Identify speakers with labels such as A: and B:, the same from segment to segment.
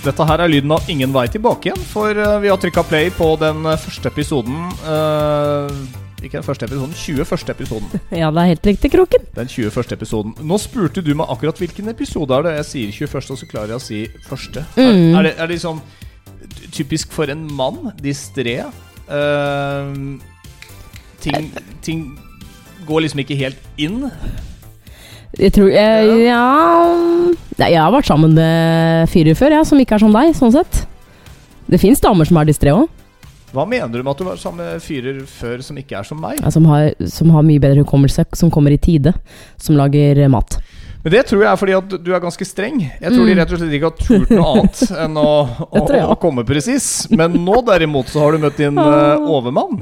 A: Dette her er lyden av ingen vei tilbake igjen, for eh, vi har trykka play på den eh, første episoden uh, Ikke den første episoden, 21. episoden.
B: Ja, det er helt riktig, Kroken.
A: Den 21. episoden. Nå spurte du meg akkurat hvilken episode er det. Jeg sier 21., og så klarer jeg å si første. Er,
B: Mm.
A: er, det, er det liksom typisk for en mann? Distré? Uh, ting, ting går liksom ikke helt inn.
B: Jeg tror jeg, Ja Nei, Jeg har vært sammen med fyrer før, jeg, som ikke er som deg, sånn sett. Det fins damer som er distré òg,
A: Hva mener du med at du var sammen med fyrer før som ikke er som meg?
B: som, har- som har mye bedre hukommelse, som kommer i tide, som lager eh, mat.
A: Men det tror jeg er fordi at du er ganske streng. Jeg tror de
B: Mm.
A: rett og slett ikke har turt noe annet enn å, å, å komme presis. Men nå derimot så har du møtt din uh, overmann.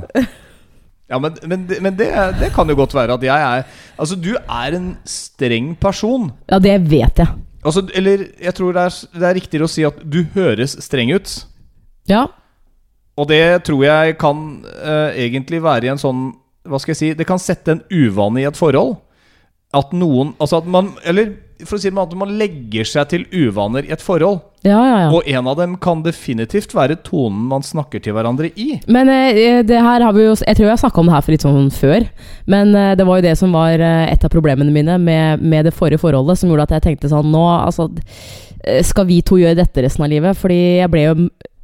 A: Ja, men, men, men det, det kan jo godt være at jeg er Altså, du er en streng person.
B: Ja, det vet jeg.
A: Altså, eller jeg tror det er, det er riktigere å si at du høres streng ut.
B: Ja.
A: Og det tror jeg kan uh, egentlig være i en sånn Hva skal jeg si Det kan sette en uvane i et forhold. At noen Altså at man Eller for å si det med at man legger seg til uvaner i et forhold.
B: Ja, ja, ja.
A: Og en av dem kan definitivt være tonen man snakker til hverandre i.
B: Men eh, det her har vi jo Jeg tror jeg snakka om det her for litt sånn før. Men eh, det var jo det som var eh, et av problemene mine med, med det forrige forholdet, som gjorde at jeg tenkte sånn Nå, altså eh, Skal vi to gjøre dette resten av livet? Fordi jeg ble jo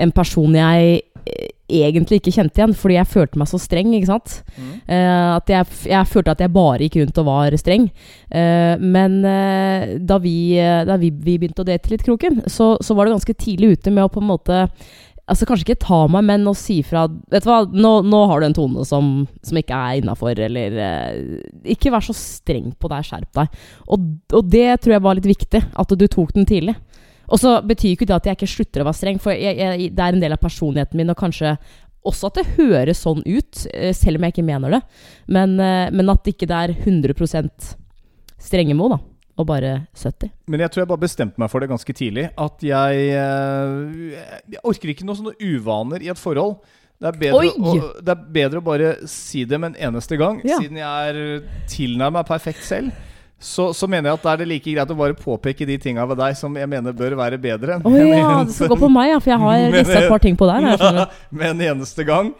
B: en person jeg eh, egentlig ikke kjente igjen, fordi jeg følte meg så streng, ikke sant. Eh, at jeg, jeg følte at jeg bare gikk rundt og var streng. Uh, men uh, da, vi, da vi, vi begynte å date litt, Kroken, så, så var det ganske tidlig ute med å på en måte Altså Kanskje ikke ta meg, men å si fra Vet du hva, nå, nå har du en tone som, som ikke er innafor, eller Ikke vær så streng på deg, skjerp deg. Og, og det tror jeg var litt viktig, at du tok den tidlig. Og så betyr ikke det at jeg ikke slutter å være streng, for jeg, jeg, det er en del av personligheten min, og kanskje også at det høres sånn ut, eh, selv om jeg ikke mener det. Men, eh, men at ikke det er 100 strengemo, da. Og bare 70.
A: Men jeg tror jeg bare bestemte meg for det ganske tidlig. At jeg eh, Jeg orker ikke noen sånne uvaner i et forhold. Det er bedre, å, det er bedre å bare si det med en eneste gang.
B: Ja.
A: Siden jeg er tilnærma perfekt selv. Så, så mener jeg at da er det like greit å bare påpeke de tinga ved deg som jeg mener bør være bedre.
B: Å ja, det skal gå på meg, ja, for jeg har lista et par ting på der. Skjønner.
A: med en eneste gang.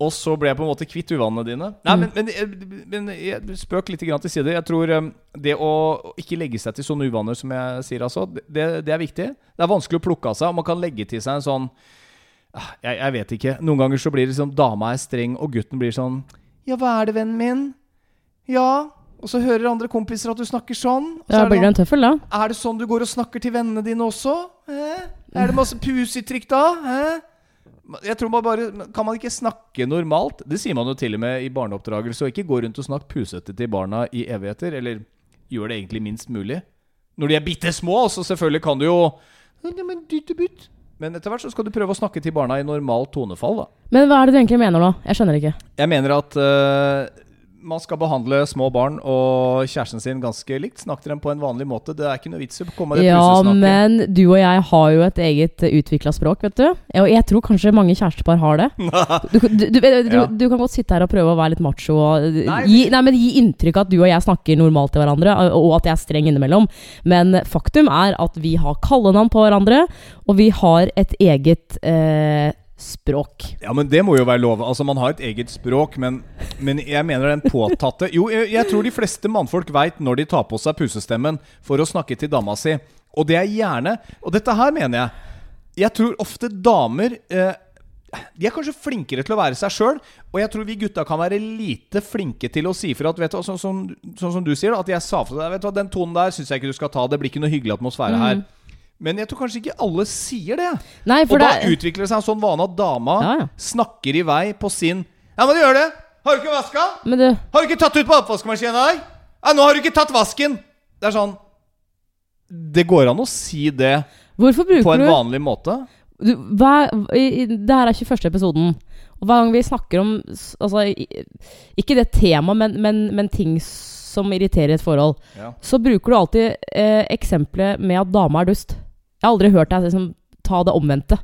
A: Og så ble jeg på en måte kvitt uvanene dine. Nei,
B: Mm.
A: men, men, men jeg- spøk litt til side. Jeg tror um, det å ikke legge seg til sånne uvaner som jeg sier, altså, det, det er viktig. Det er vanskelig å plukke av seg, og man kan legge til seg en sånn ah, jeg, jeg vet ikke. Noen ganger så blir det liksom dama er streng, og gutten blir sånn Ja, hva er det, vennen min? Ja. Og så hører andre kompiser at du snakker sånn. Og så
B: Ja,
A: det
B: blir det en tøffel, da?
A: er det sånn du går og snakker til vennene dine også? Eh? Er det masse pusetrykk da? Eh? Jeg tror man bare Kan man ikke snakke normalt? Det sier man jo til og med i barneoppdragelse. Og ikke gå rundt og snakke pusete til barna i evigheter. Eller gjør det egentlig minst mulig. Når de er bitte små, så selvfølgelig kan du jo Men etter hvert så skal du prøve å snakke til barna i normalt tonefall, da.
B: Men hva er det du egentlig mener nå? Jeg skjønner ikke.
A: Jeg mener at eh, man skal behandle små barn og kjæresten sin ganske likt. Snakke til dem på en vanlig måte. Det er ikke noe vits i å komme med det
B: Ja, men du og jeg har jo et eget utvikla språk, vet du. Og jeg tror kanskje mange kjærestepar har det. Du, du, du, du,
A: Ja.
B: du kan godt sitte her og prøve å være litt macho og uh,
A: Nei,
B: gi, nei, men gi inntrykk av at du og jeg snakker normalt til hverandre, og og at jeg er streng innimellom. Men faktum er at vi har kallenavn på hverandre, og vi har et eget eh, språk.
A: Ja, men det må jo være lov. Altså, Man har et eget språk, men, men jeg mener den påtatte Jo, jeg, jeg tror de fleste mannfolk veit når de tar på seg pusestemmen for å snakke til dama si. Og det er gjerne Og dette her mener jeg Jeg tror ofte damer eh, de er kanskje flinkere til å være seg sjøl, og jeg tror vi gutta kan være lite flinke til å si fra at vet du, sånn, som, sånn som du sier, da, at jeg sa fra deg vet du, hva, Den tonen der syns jeg ikke du skal ta. Det blir ikke noe hyggelig atmosfære her. Men jeg tror kanskje ikke alle sier det.
B: Nei,
A: Og
B: det...
A: da utvikler det seg en sånn vane at dama
B: Ja, ja.
A: snakker i vei på sin Ja, men du gjør det! Har du ikke vaska?
B: Du,
A: Har du ikke tatt ut på oppvaskmaskinen i dag? Ja, nå har du ikke tatt vasken! Det er sånn Det går an å si det på en
B: du
A: vanlig måte.
B: du, hver, i, det her er 21. episoden. Og hver gang vi snakker om altså, Ikke det temaet, men, men, men ting som irriterer et forhold,
A: Ja.
B: så bruker du alltid eh, eksempelet med at dama er dust. Jeg har aldri hørt deg liksom, ta det omvendte.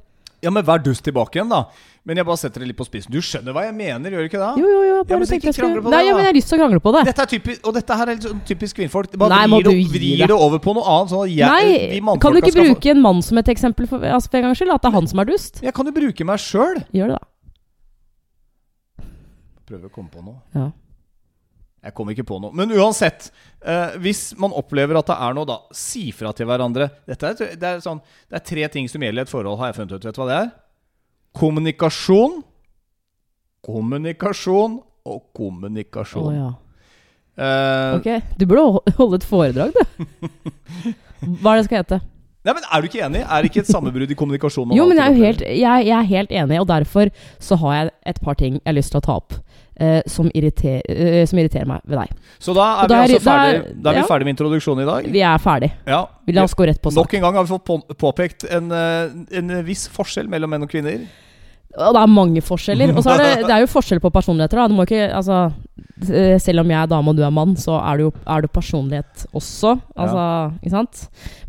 A: Ja, men vær dust tilbake igjen, da. Men jeg bare setter det litt på spissen. Du skjønner hva jeg mener, gjør du ikke det?
B: Jo, jo, jo.
A: Ja,
B: Bare
A: men så ikke krangle på
B: Nei,
A: det,
B: ja, men jeg har lyst til å krangle på det.
A: Dette er typisk, og dette her er litt sånn typisk kvinnfolk. Bare
B: Nei,
A: vrir, det, vrir det over på noe annet. Sånn at jeg,
B: Nei, kan du ikke
A: få-
B: bruke en mann som et eksempel for, altså, for en gangs skyld? At det er han som er dust?
A: Jeg kan jo bruke meg sjøl.
B: Gjør det, da.
A: Prøve å komme på noe.
B: Ja.
A: Jeg kom ikke på noe. Men uansett, eh, hvis man opplever at det er noe, da, si fra til hverandre. Dette er, det, er sånn, det er tre ting som gjelder i et forhold, har jeg funnet ut. Vet du hva det er? Kommunikasjon, kommunikasjon og kommunikasjon.
B: Oh, ja.
A: Eh,
B: Ok, du burde holde et foredrag, du. Hva er det skal hete?
A: Nei, men Er du ikke enig? Er det ikke et sammenbrudd i kommunikasjon?
B: Jo, men jeg er, helt, jeg, jeg er helt enig, og derfor så har jeg et par ting jeg har lyst til å ta opp. Eh, som, irriter, eh, som irriterer meg ved deg.
A: Så da er
B: da
A: vi
B: er-
A: altså
B: da er-
A: ferdig, da er vi
B: ja.
A: ferdig med introduksjonen i dag.
B: Vi er ferdig.
A: Ja.
B: La oss gå rett på sak.
A: Nok en gang har vi fått på, påpekt en, eh, en viss forskjell mellom menn og kvinner.
B: Og det er mange forskjeller. Og så er det, det er jo forskjell på personligheter. Da. Du må ikke, altså, selv om jeg er dame og du er mann, så er det jo er det personlighet også. Altså, ikke sant?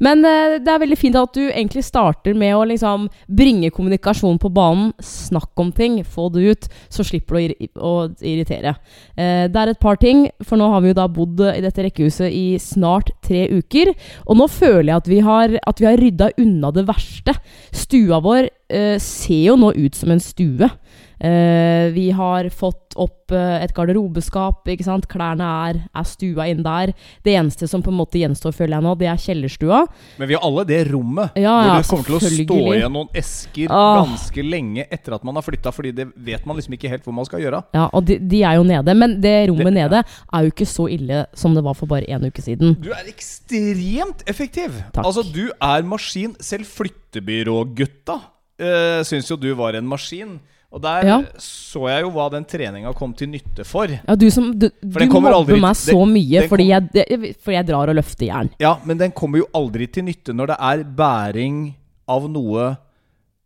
B: Men uh, det er veldig fint at du egentlig starter med å liksom bringe kommunikasjon på banen. Snakk om ting, få det ut, så slipper du å irritere. Uh, det er et par ting, for nå har vi jo da bodd i dette rekkehuset i snart tre uker. Og nå føler jeg at vi har, at vi har rydda unna det verste. Stua vår uh, ser jo nå ut som en stue. Eh, vi har fått opp uh, et garderobeskap. ikke sant? Klærne er, er stua inn der. Det eneste som på en måte gjenstår, føler jeg nå, det er kjellerstua.
A: Men vi har alle det rommet
B: Ja,
A: hvor
B: ja,
A: det kommer til å stå igjen noen esker
B: ah.
A: ganske lenge etter at man har flytta, fordi det vet man liksom ikke helt hvor man skal gjøre.
B: Ja, Og de, de er jo nede. Men det rommet
A: Det- ja.
B: nede er jo ikke så ille som det var for bare en uke siden.
A: Du er ekstremt effektiv.
B: Takk.
A: Altså, du er maskin. Selv flyttebyrågutta uh, syns jo du var en maskin. Og der
B: Ja.
A: så jeg jo hva den treninga kom til nytte for.
B: Ja, Du som Du,
A: For
B: du mobber
A: aldri-
B: meg så mye
A: den
B: fordi, jeg, det, fordi jeg drar og løfter jern.
A: Ja, men den kommer jo aldri til nytte når det er bæring av noe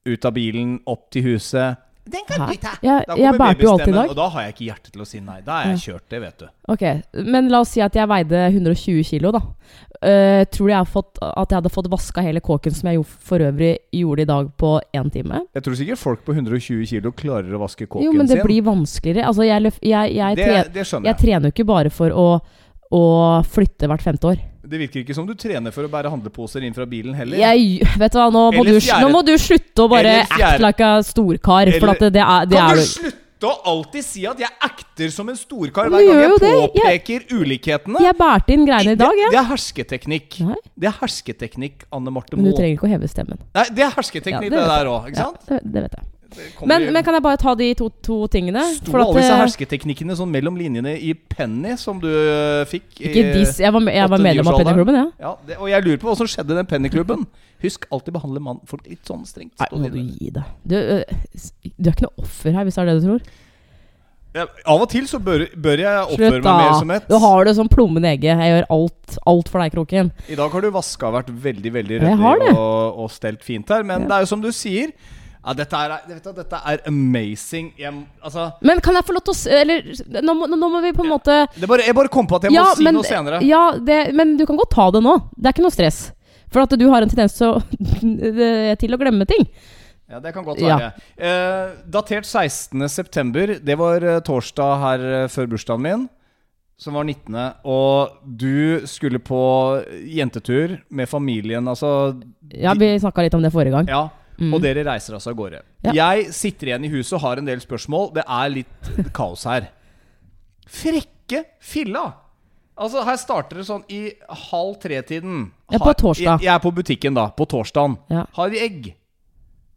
A: ut av bilen, opp til huset. Den kan du ta!
B: Jeg,
A: Da
B: jeg bærte jo alt i dag.
A: Og da har jeg ikke hjerte til å si nei. Da er jeg kjørt, det vet du.
B: Ok, Men la oss si at jeg veide 120 kilo, da. Uh, tror du jeg har fått, at jeg hadde fått vaska hele kåken som jeg jo for øvrig gjorde i dag på én time?
A: Jeg tror sikkert folk på 120 kilo klarer å vaske kåken
B: Jo, men det
A: sin.
B: blir vanskeligere. Altså, jeg, løf, jeg, jeg,
A: det,
B: tre,
A: det
B: jeg. trener jo ikke bare for å, å flytte hvert femte år.
A: Det virker ikke som du trener for å bære handleposer inn fra bilen heller.
B: Jeg, vet du hva, nå må, du, nå må du slutte å bare
A: Eller
B: act like a storkar. For at det, det er, det
A: kan
B: er
A: du slutte å alltid si at jeg acter som en storkar hver gang jeg påpeker ulikhetene?
B: Jeg bærte inn greiene i dag,
A: det,
B: Ja.
A: det er hersketeknikk.
B: Nei.
A: Det er hersketeknikk, Anne Marte
B: Men du trenger ikke å heve stemmen.
A: Nei, det er hersketeknikk,
B: Ja,
A: det,
B: det
A: der
B: jeg.
A: òg.
B: Ja,
A: sant?
B: det, det vet jeg. Men, men kan jeg bare ta de to, to tingene?
A: Sto alle disse
B: eh,
A: hersketeknikkene sånn mellom linjene i Penny som du øh, fikk? i-
B: Ikke diss. Jeg var, jeg var medlem av? Pennyklubben, ja.
A: Ja, det, og jeg lurer på hva som skjedde i den pennyklubben. Husk alltid behandle mannfolk litt sånn strengt.
B: Nei, må du gi deg. Du, øh, du er ikke noe offer her, hvis det er det du tror?
A: Ja, av og til så bør, bør jeg oppføre
B: Slutt,
A: meg mer som et
B: Du har det som plommen i egget. Jeg gjør alt, alt for deg, Kroken.
A: I dag har du vaska og vært veldig veldig ryddig og, og stelt fint her. Men
B: Ja.
A: det er jo som du sier ja, dette, er, vet du, dette er amazing. Jeg, altså,
B: Men kan jeg få lov til å Eller nå må, nå må vi på en måte
A: det bare, jeg bare kom på at jeg må
B: Ja,
A: si
B: men-
A: noe senere.
B: Ja, det, men du kan godt ta det nå. Det er ikke noe stress. For at du har en tendens til å, til å glemme ting.
A: Ja, Det kan godt
B: Ja.
A: være. Eh, datert 16.9. Det var eh, torsdag her eh, før bursdagen min, som var 19. Og du skulle på jentetur med familien, altså
B: Ja, Vi snakka litt om det forrige gang.
A: Ja.
B: Mm.
A: Og dere reiser altså av gårde.
B: Ja.
A: Jeg sitter igjen i huset og har en del spørsmål. Det er litt kaos her. Frekke filla! Altså, her starter det sånn i halv tre-tiden.
B: Ja, på torsdag.
A: Jeg, jeg er på butikken da, på torsdagen.
B: Ja.
A: Har vi egg,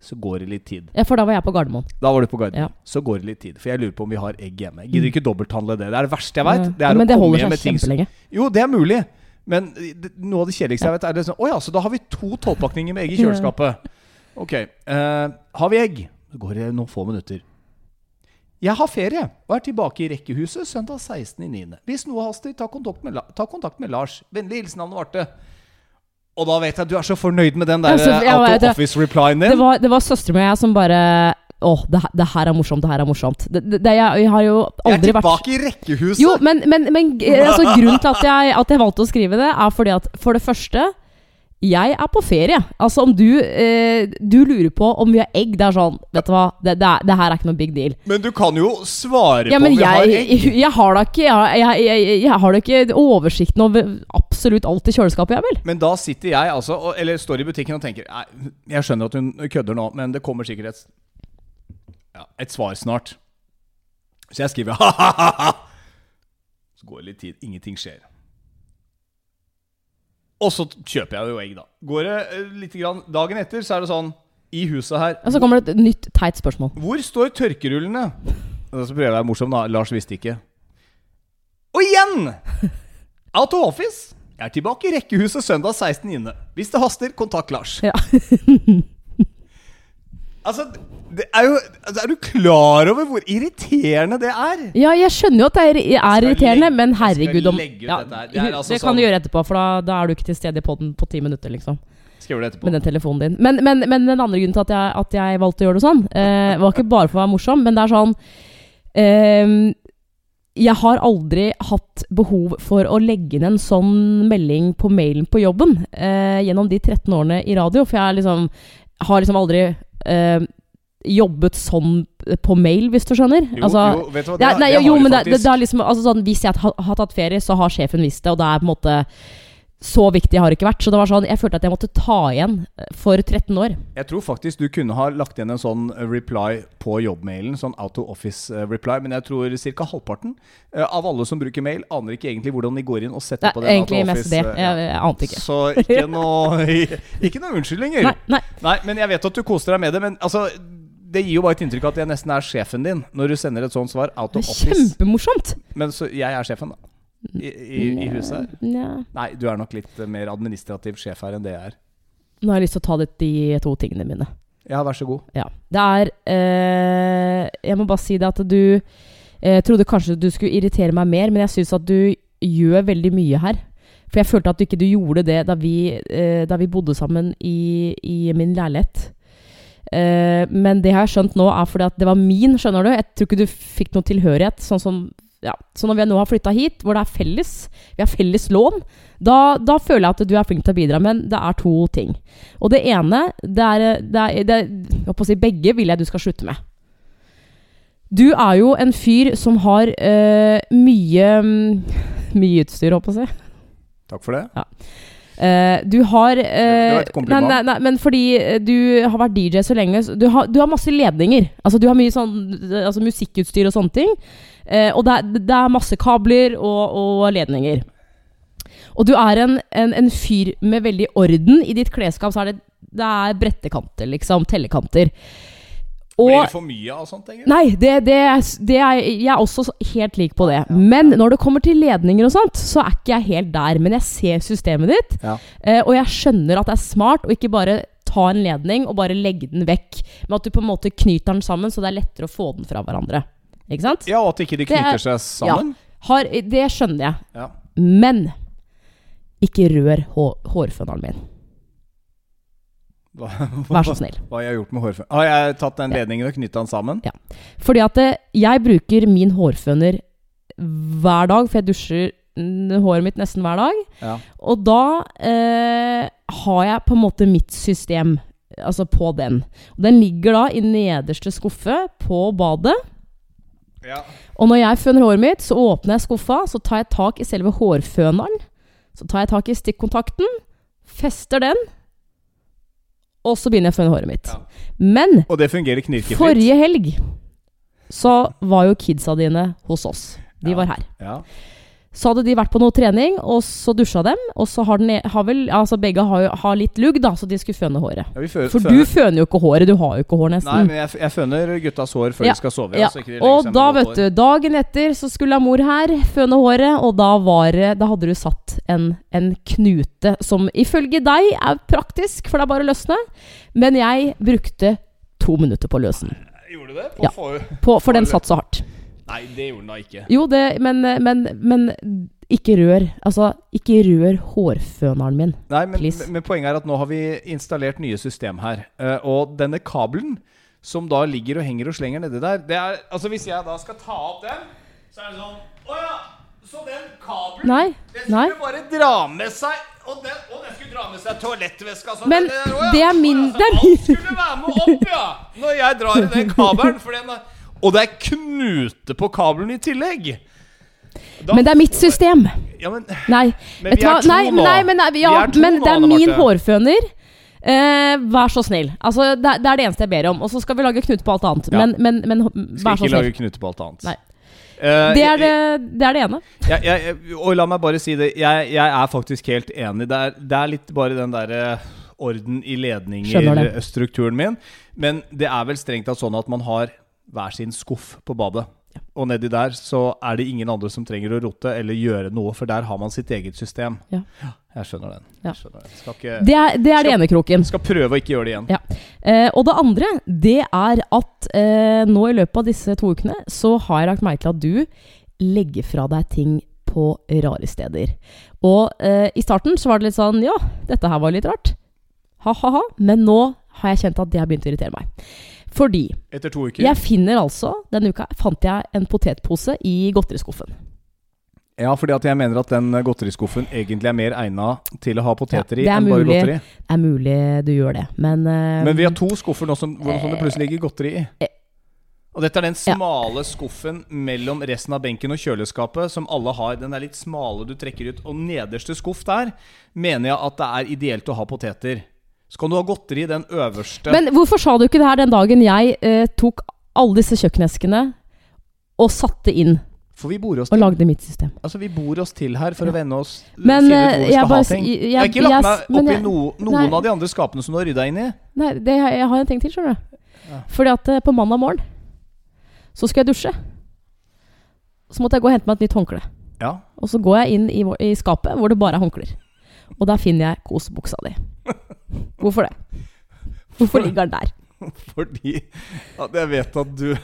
A: så går det litt tid.
B: Ja, For da var jeg på Gardermoen.
A: Da var du på Gardermoen.
B: Ja.
A: Så går det litt tid. For jeg lurer på om vi har egg hjemme. Jeg gidder ikke dobbelthandle det. Det er det verste jeg veit.
B: Ja.
A: Er
B: men det holder seg kjempelenge.
A: Jo, det er mulig. Men det, noe av det kjedeligste jeg vet, er det sånn Å ja, så da har vi to tolvpakninger med egg i kjøleskapet. Ok. Uh, har vi egg? Det går det noen få minutter. Jeg har ferie og er tilbake i rekkehuset søndag 16.9. Hvis noe haster, ta kontakt med, ta kontakt med Lars. Vennlig hilsen Anne Marte. Og da vet jeg at du er så fornøyd med den der
B: Ja, så-
A: eh,
B: ja,
A: out
B: vet
A: of
B: du,
A: office-replyen din.
B: Det var, det var søsteren min og jeg som bare Å, det, her- det her er morsomt, det her er morsomt. Det, det, det, jeg, jeg har jo
A: jeg er
B: tilbake vært
A: i rekkehuset!
B: Jo, men, men, men altså, grunnen til at jeg, at jeg valgte å skrive det, er fordi at for det første Jeg er på ferie. Altså, om du, eh, du lurer på om vi har egg, det er sånn Vet du hva, det, det, er, det her er ikke noe big deal.
A: Men du kan jo svare
B: Ja,
A: på
B: men
A: om vi har egg.
B: jeg, har da ikke jeg, jeg, jeg, jeg har da ikke oversikten over absolutt alt i kjøleskapet, jeg vel?
A: Men da sitter jeg altså og, Eller står i butikken og tenker Nei, Jeg skjønner at hun kødder nå, men det kommer sikkert et ja, Et svar snart. Så jeg skriver ha-ha-ha. Så går det litt tid. Ingenting skjer. Og så kjøper jeg jo egg, da. Går det eh, litt grann Dagen etter så er det sånn I huset her
B: Og så kommer det et nytt teit spørsmål.
A: Hvor står tørkerullene? Og så prøver jeg å være morsom, da. Lars visste ikke. Og igjen! Out of office. Jeg er tilbake i rekkehuset søndag 16.9. Hvis det haster, kontakt Lars.
B: Ja.
A: Altså, det er jo altså, Er du klar over hvor irriterende det er?
B: Ja, jeg skjønner jo at det er, er irriterende,
A: legge-
B: men herregud om ja.
A: Det er altså
B: Det kan
A: sånn-
B: du gjøre etterpå, for da, da er du ikke til stede i poden på ti minutter, liksom.
A: Skal gjøre det etterpå.
B: Med den telefonen din. Men, men, men den andre grunnen til at jeg, at jeg valgte å gjøre det sånn, eh, var ikke bare for å være morsom, men det er sånn eh, Jeg har aldri hatt behov for å legge inn en sånn melding på mailen på jobben eh, gjennom de 13 årene i radio, for jeg liksom, har liksom aldri eh, jobbet sånn på mail, hvis du skjønner.
A: Jo,
B: altså,
A: jo, vet du hva,
B: det nei,
A: det
B: jo,
A: har
B: men
A: du
B: det, det, det liksom altså sånn, Hvis jeg har, har tatt ferie, så har sjefen visst det, og det er på en måte Så viktig har det ikke vært. Så det var sånn, jeg følte at jeg måtte ta igjen eh, for 13 år.
A: Jeg tror faktisk du kunne ha lagt igjen en sånn eh, reply på jobbmailen. Sånn out of office eh, reply. Men jeg tror ca. halvparten av alle som bruker mail, aner ikke egentlig hvordan de går inn og setter
B: ja,
A: på den out of
B: mest
A: office.
B: det. Jeg, jeg ante ikke.
A: Så ikke noe, ikke noe unnskyldninger.
B: Nei, nei.
A: Nei, men jeg vet at du koser deg med det. Men altså, det gir jo bare et inntrykk av at jeg nesten er sjefen din når du sender et sånt svar out of office.
B: kjempemorsomt!
A: Men så jeg er sjefen, da. I, i, i huset her.
B: Nja.
A: Nei, du er nok litt eh, mer administrativ sjef her enn det jeg er.
B: Nå har jeg lyst til å ta litt de to tingene mine.
A: Ja, vær så god.
B: Ja. Det er eh, Jeg må bare si det at du eh, trodde kanskje du skulle irritere meg mer, men jeg syns at du gjør veldig mye her. For jeg følte at du ikke du gjorde det da vi, eh, da vi bodde sammen i, i min leilighet. Eh, men det har jeg skjønt nå, er fordi at det var min, skjønner du. Jeg tror ikke du fikk noe tilhørighet. Sånn som ja. Så når vi nå har flytta hit, hvor det er felles, vi har felles lån, da, da føler jeg at du er flink til å bidra. Men det er to ting. Og det ene, det er, det er, det er jeg si, Begge vil jeg du skal slutte med. Du er jo en fyr som har uh, mye mm, Mye utstyr, holdt på å si.
A: Takk for det.
B: Eh, du har
A: Det
B: eh,
A: var et kompliment.
B: Nei, nei, nei, men fordi eh, du har vært DJ så lenge så du, har, du har masse ledninger. Altså Du har mye sånn eh, altså, musikkutstyr og sånne ting. Eh, og det er, det er masse kabler og, og ledninger. Og du er en, en, en fyr med veldig orden. I ditt klesskap så er det, det er brettekanter, liksom. Tellekanter. Og
A: Blir det for mye av sånt, egentlig?
B: Nei, det, det, det er, jeg er også helt lik på det. Men når det kommer til ledninger og sånt, så er ikke jeg helt der. Men jeg ser systemet ditt,
A: Ja.
B: eh, og jeg skjønner at det er smart å ikke bare ta en ledning og bare legge den vekk. Men at du på en måte knyter den sammen, så det er lettere å få den fra hverandre. Ikke sant?
A: Ja, og at ikke de
B: er-
A: knytter seg sammen.
B: Har, det skjønner jeg.
A: Ja.
B: Men ikke rør hår, hårføneren min.
A: Hva,
B: Vær så snill.
A: Hva har jeg gjort med hårføneren? Har jeg tatt den
B: Ja.
A: ledningen og knytta den sammen?
B: Fordi at eh, jeg bruker min hårføner hver dag, for jeg dusjer håret mitt nesten hver dag.
A: Ja.
B: Og da eh, har jeg på en måte mitt system altså på den. Og den ligger da i nederste skuffe på badet.
A: Ja.
B: Og når jeg føner håret mitt, så åpner jeg skuffa, så tar jeg tak i selve hårføneren. Så tar jeg tak i stikkontakten, fester den, og så begynner jeg å føne håret mitt.
A: Ja.
B: Men
A: Og det fungerer knirkefritt?
B: Forrige helg så var jo kidsa dine hos oss. De
A: Ja.
B: var her.
A: Ja.
B: Så hadde de vært på noe trening, og så dusja dem. Og så har, den, e- har vel Altså begge har, har litt lugg, da, så de skulle føne håret.
A: Ja, fø
B: For
A: føner-
B: du føner jo ikke håret. Du har jo ikke hår, nesten.
A: Nei, men jeg, jeg føner guttas hår før
B: Ja.
A: de skal sove.
B: Ja.
A: så ikke de legger
B: Og da, vet
A: hår.
B: du, dagen etter så skulle mor her føne håret, og da var Da hadde du satt en, en knute som ifølge deg er praktisk, for det er bare å løsne. Men jeg brukte to minutter på å løse den.
A: Gjorde du det? På
B: Ja.
A: for...
B: For den satt så hardt.
A: Nei, det gjorde den da ikke.
B: Jo, det, men, men, men ikke rør. Altså, ikke rør hårføneren min.
A: Nei, men,
B: Please.
A: men poenget er at nå har vi installert nye system her. Eh, og denne kabelen som da ligger og henger og slenger nedi der det er, Altså Hvis jeg da skal ta opp den, så er det sånn Å ja! Så den kabelen
B: Nei.
A: Den
B: Nei.
A: skulle bare dra med seg Og den, og den skulle dra med seg toalettveska sånn.
B: Men
A: eller- å ja.
B: det er min-
A: Altså, alt skulle være med opp, ja! Når jeg drar i den kabelen. For den er, og det er knute på kabelen i tillegg. Da-
B: Men det er mitt system.
A: Ja, men
B: Nei.
A: Men vi er to
B: nei,
A: nå.
B: Nei, men, nei,
A: Vi er to
B: men
A: nå,
B: det er min hårføner. Eh, vær så snill. Altså, det, er- det er det eneste jeg ber om. Og så skal vi lage knute på alt annet.
A: Ja.
B: Men, men, men
A: skal
B: vær så
A: ikke lage knute på alt annet.
B: Nei.
A: Uh,
B: Det er det, det er det ene.
A: jeg, jeg, og la meg bare si det. Jeg, jeg er faktisk helt enig. Det er, det er litt bare den derre orden i ledninger-strukturen min. Men det er vel strengt tatt sånn at man har hver sin skuff på badet. Og nedi der så er det ingen andre som trenger å rote eller gjøre noe, for der har man sitt eget system.
B: Ja.
A: Jeg skjønner den.
B: Ja.
A: Jeg skjønner den. Ikke,
B: Det er, det er det ene kroken.
A: skal prøve å ikke gjøre det igjen.
B: Ja. Eh, og det andre, det er at eh, nå i løpet av disse to ukene så har jeg lagt merke til at du legger fra deg ting på rare steder. Og eh, i starten så var det litt sånn Ja, dette her var litt rart. Ha-ha-ha. Men nå har jeg kjent at det har begynt å irritere meg. Fordi
A: Etter to uker.
B: jeg finner altså Denne uka fant jeg en potetpose i godteriskuffen.
A: Ja, fordi at jeg mener at den godteriskuffen egentlig er mer egna til å ha poteter
B: Ja,
A: i enn bare
B: mulig.
A: godteri.
B: Det er mulig du gjør det, men uh,
A: Men vi har to skuffer nå som, hvor- som det plutselig ligger godteri i.
B: Eh.
A: Og dette er den smale skuffen mellom resten av benken og kjøleskapet, som alle har. Den er litt smale du trekker ut. Og nederste skuff der mener jeg at det er ideelt å ha poteter. Så kan du ha godteri i den øverste.
B: Men hvorfor sa du ikke det her den dagen jeg eh, tok alle disse kjøkkeneskene og satte inn
A: For vi bor oss
B: og
A: til,
B: lagde mitt system?
A: altså, vi bor oss til her for å venne oss
B: Men,
A: ut
B: eh, jeg bare
A: jeg,
B: jeg-
A: Jeg har ikke lagt meg
B: opp
A: no, noen
B: nei.
A: av de andre skapene som du har rydda inn i.
B: Nei, det, jeg har en ting til, skjønner du.
A: Ja.
B: Fordi at eh, på mandag morgen så skal jeg dusje. Så måtte jeg gå og hente meg et nytt håndkle.
A: Ja.
B: Og så går jeg inn i, i skapet hvor det bare er håndklær. Og da finner jeg kosebuksa di. Hvorfor det? Hvorfor ligger den der?
A: Fordi at jeg vet at du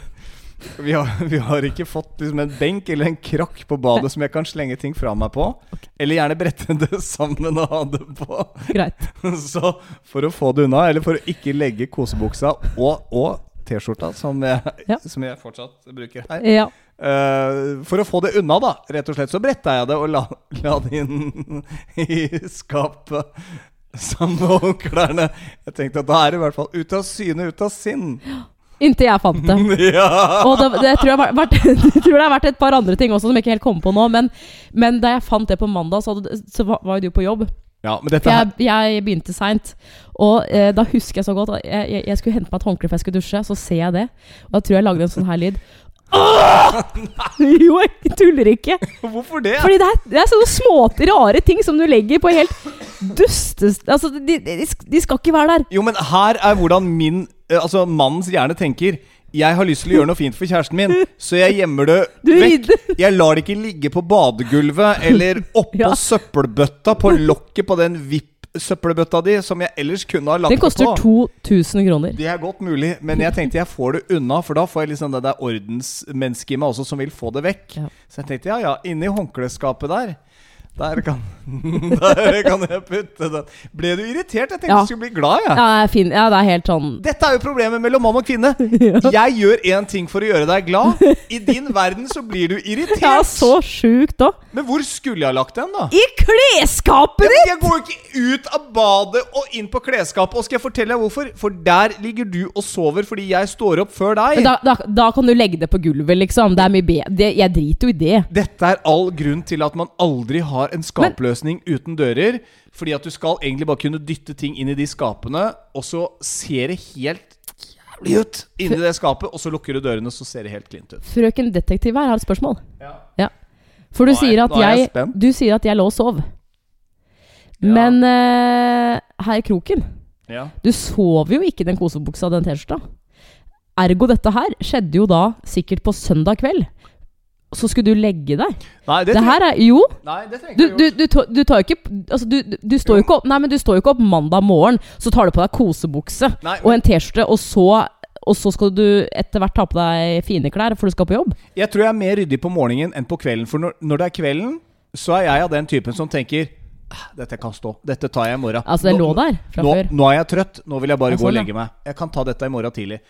A: vi har, vi har ikke fått liksom en benk eller en krakk på badet som jeg kan slenge ting fra meg på. Eller gjerne brette det sammen og ha det på.
B: Greit.
A: Så for å få det unna, eller for å ikke legge kosebuksa og, og T-skjorta, som,
B: Ja.
A: som jeg fortsatt bruker her
B: Ja.
A: Eh, For å få det unna, da, rett og slett, så bretta jeg det og la, la det inn i skapet. Sammen med håndklærne. Jeg tenkte at da er det i hvert fall ut av syne, ut av sinn.
B: Inntil jeg fant det.
A: Ja!
B: Og det, det tror jeg, har vært, jeg tror jeg har vært et par andre ting også som jeg ikke helt kom på nå. Men, men da jeg fant det på mandag, så, hadde, så var var jo du på jobb.
A: ja,
B: jeg, jeg begynte seint. Og eh, da husker jeg så godt at jeg, jeg, jeg skulle hente meg et håndkle før jeg skulle dusje. Så ser jeg det, og da tror jeg jeg lagde en sånn her lyd. Jo, jeg tuller ikke.
A: Hvorfor det?
B: Fordi det er, det er sånne små, rare ting som du legger på helt dustest... Altså, de, de, de skal ikke være der.
A: Jo, men her er hvordan min eh, Altså mannens hjerne tenker. Jeg har lyst til å gjøre noe fint for kjæresten min, så jeg gjemmer det
B: Du
A: vekk. Jeg lar det ikke ligge på badegulvet eller oppå
B: Ja.
A: søppelbøtta, på lokket på den VIP-søppelbøtta di, som jeg ellers kunne ha lagt
B: på.
A: det
B: koster
A: på.
B: 2000 kroner.
A: Det er godt mulig, men jeg tenkte jeg får det unna, for da får jeg liksom det der ordensmennesket i meg også som vil få det vekk.
B: Ja.
A: Så jeg tenkte ja ja, inni håndklesskapet der. Der kan, der kan jeg putte den. Ble du irritert? Jeg tenkte
B: Ja.
A: du skulle bli glad,
B: Ja. Ja, fin. ja, det er helt sånn
A: Dette er jo problemet mellom mann og kvinne. Jeg gjør én ting for å gjøre deg glad. I din verden så blir du irritert.
B: Ja, så sjukt òg.
A: Men hvor skulle jeg ha lagt den, da?
B: I klesskapet ditt!
A: jeg går jo ikke ut av badet og inn på klesskapet. Og skal jeg fortelle deg hvorfor? For der ligger du og sover fordi jeg står opp før deg.
B: Da, da, da kan du legge det på gulvet, liksom. Det er mye bedre. Jeg driter jo i det.
A: Dette er all grunn til at man aldri har en skapløsning uten dører. Fordi at du skal egentlig bare kunne dytte ting inn i de skapene, og så ser det helt jævlig ut inni det skapet. Og så lukker du dørene, så ser det helt klint ut.
B: Frøken detektiv her har et spørsmål.
A: Ja.
B: Ja. For du
A: Nå er-
B: sier at
A: jeg
B: jeg. Du sier at jeg lå og sov.
A: Ja.
B: Men uh, her i kroken
A: Ja.
B: Du sover jo ikke i den kosebuksa den T-skjorta. Ergo dette her skjedde jo da sikkert på søndag kveld. Så skulle du legge deg.
A: Nei, det,
B: Det her er Jo,
A: Nei, det
B: du, du, du, tar- du tar jo ikke Altså, du, står jo ikke opp Nei, men du står jo ikke opp mandag morgen, så tar du på deg kosebukse
A: Nei,
B: og en T-skjorte, og så og så skal du etter hvert ta på deg fine klær, for du skal på jobb.
A: Jeg tror jeg er mer ryddig på morgenen enn på kvelden. For når, når det er kvelden, så er jeg av den typen som tenker "Ah, Dette kan stå. Dette tar jeg i morgen.
B: Altså, det
A: Nå-
B: lå der fra
A: nå,
B: før.
A: nå er jeg trøtt. Nå vil jeg bare
B: jeg
A: gå og
B: sånn,
A: legge meg. Jeg kan ta dette i morgen tidlig.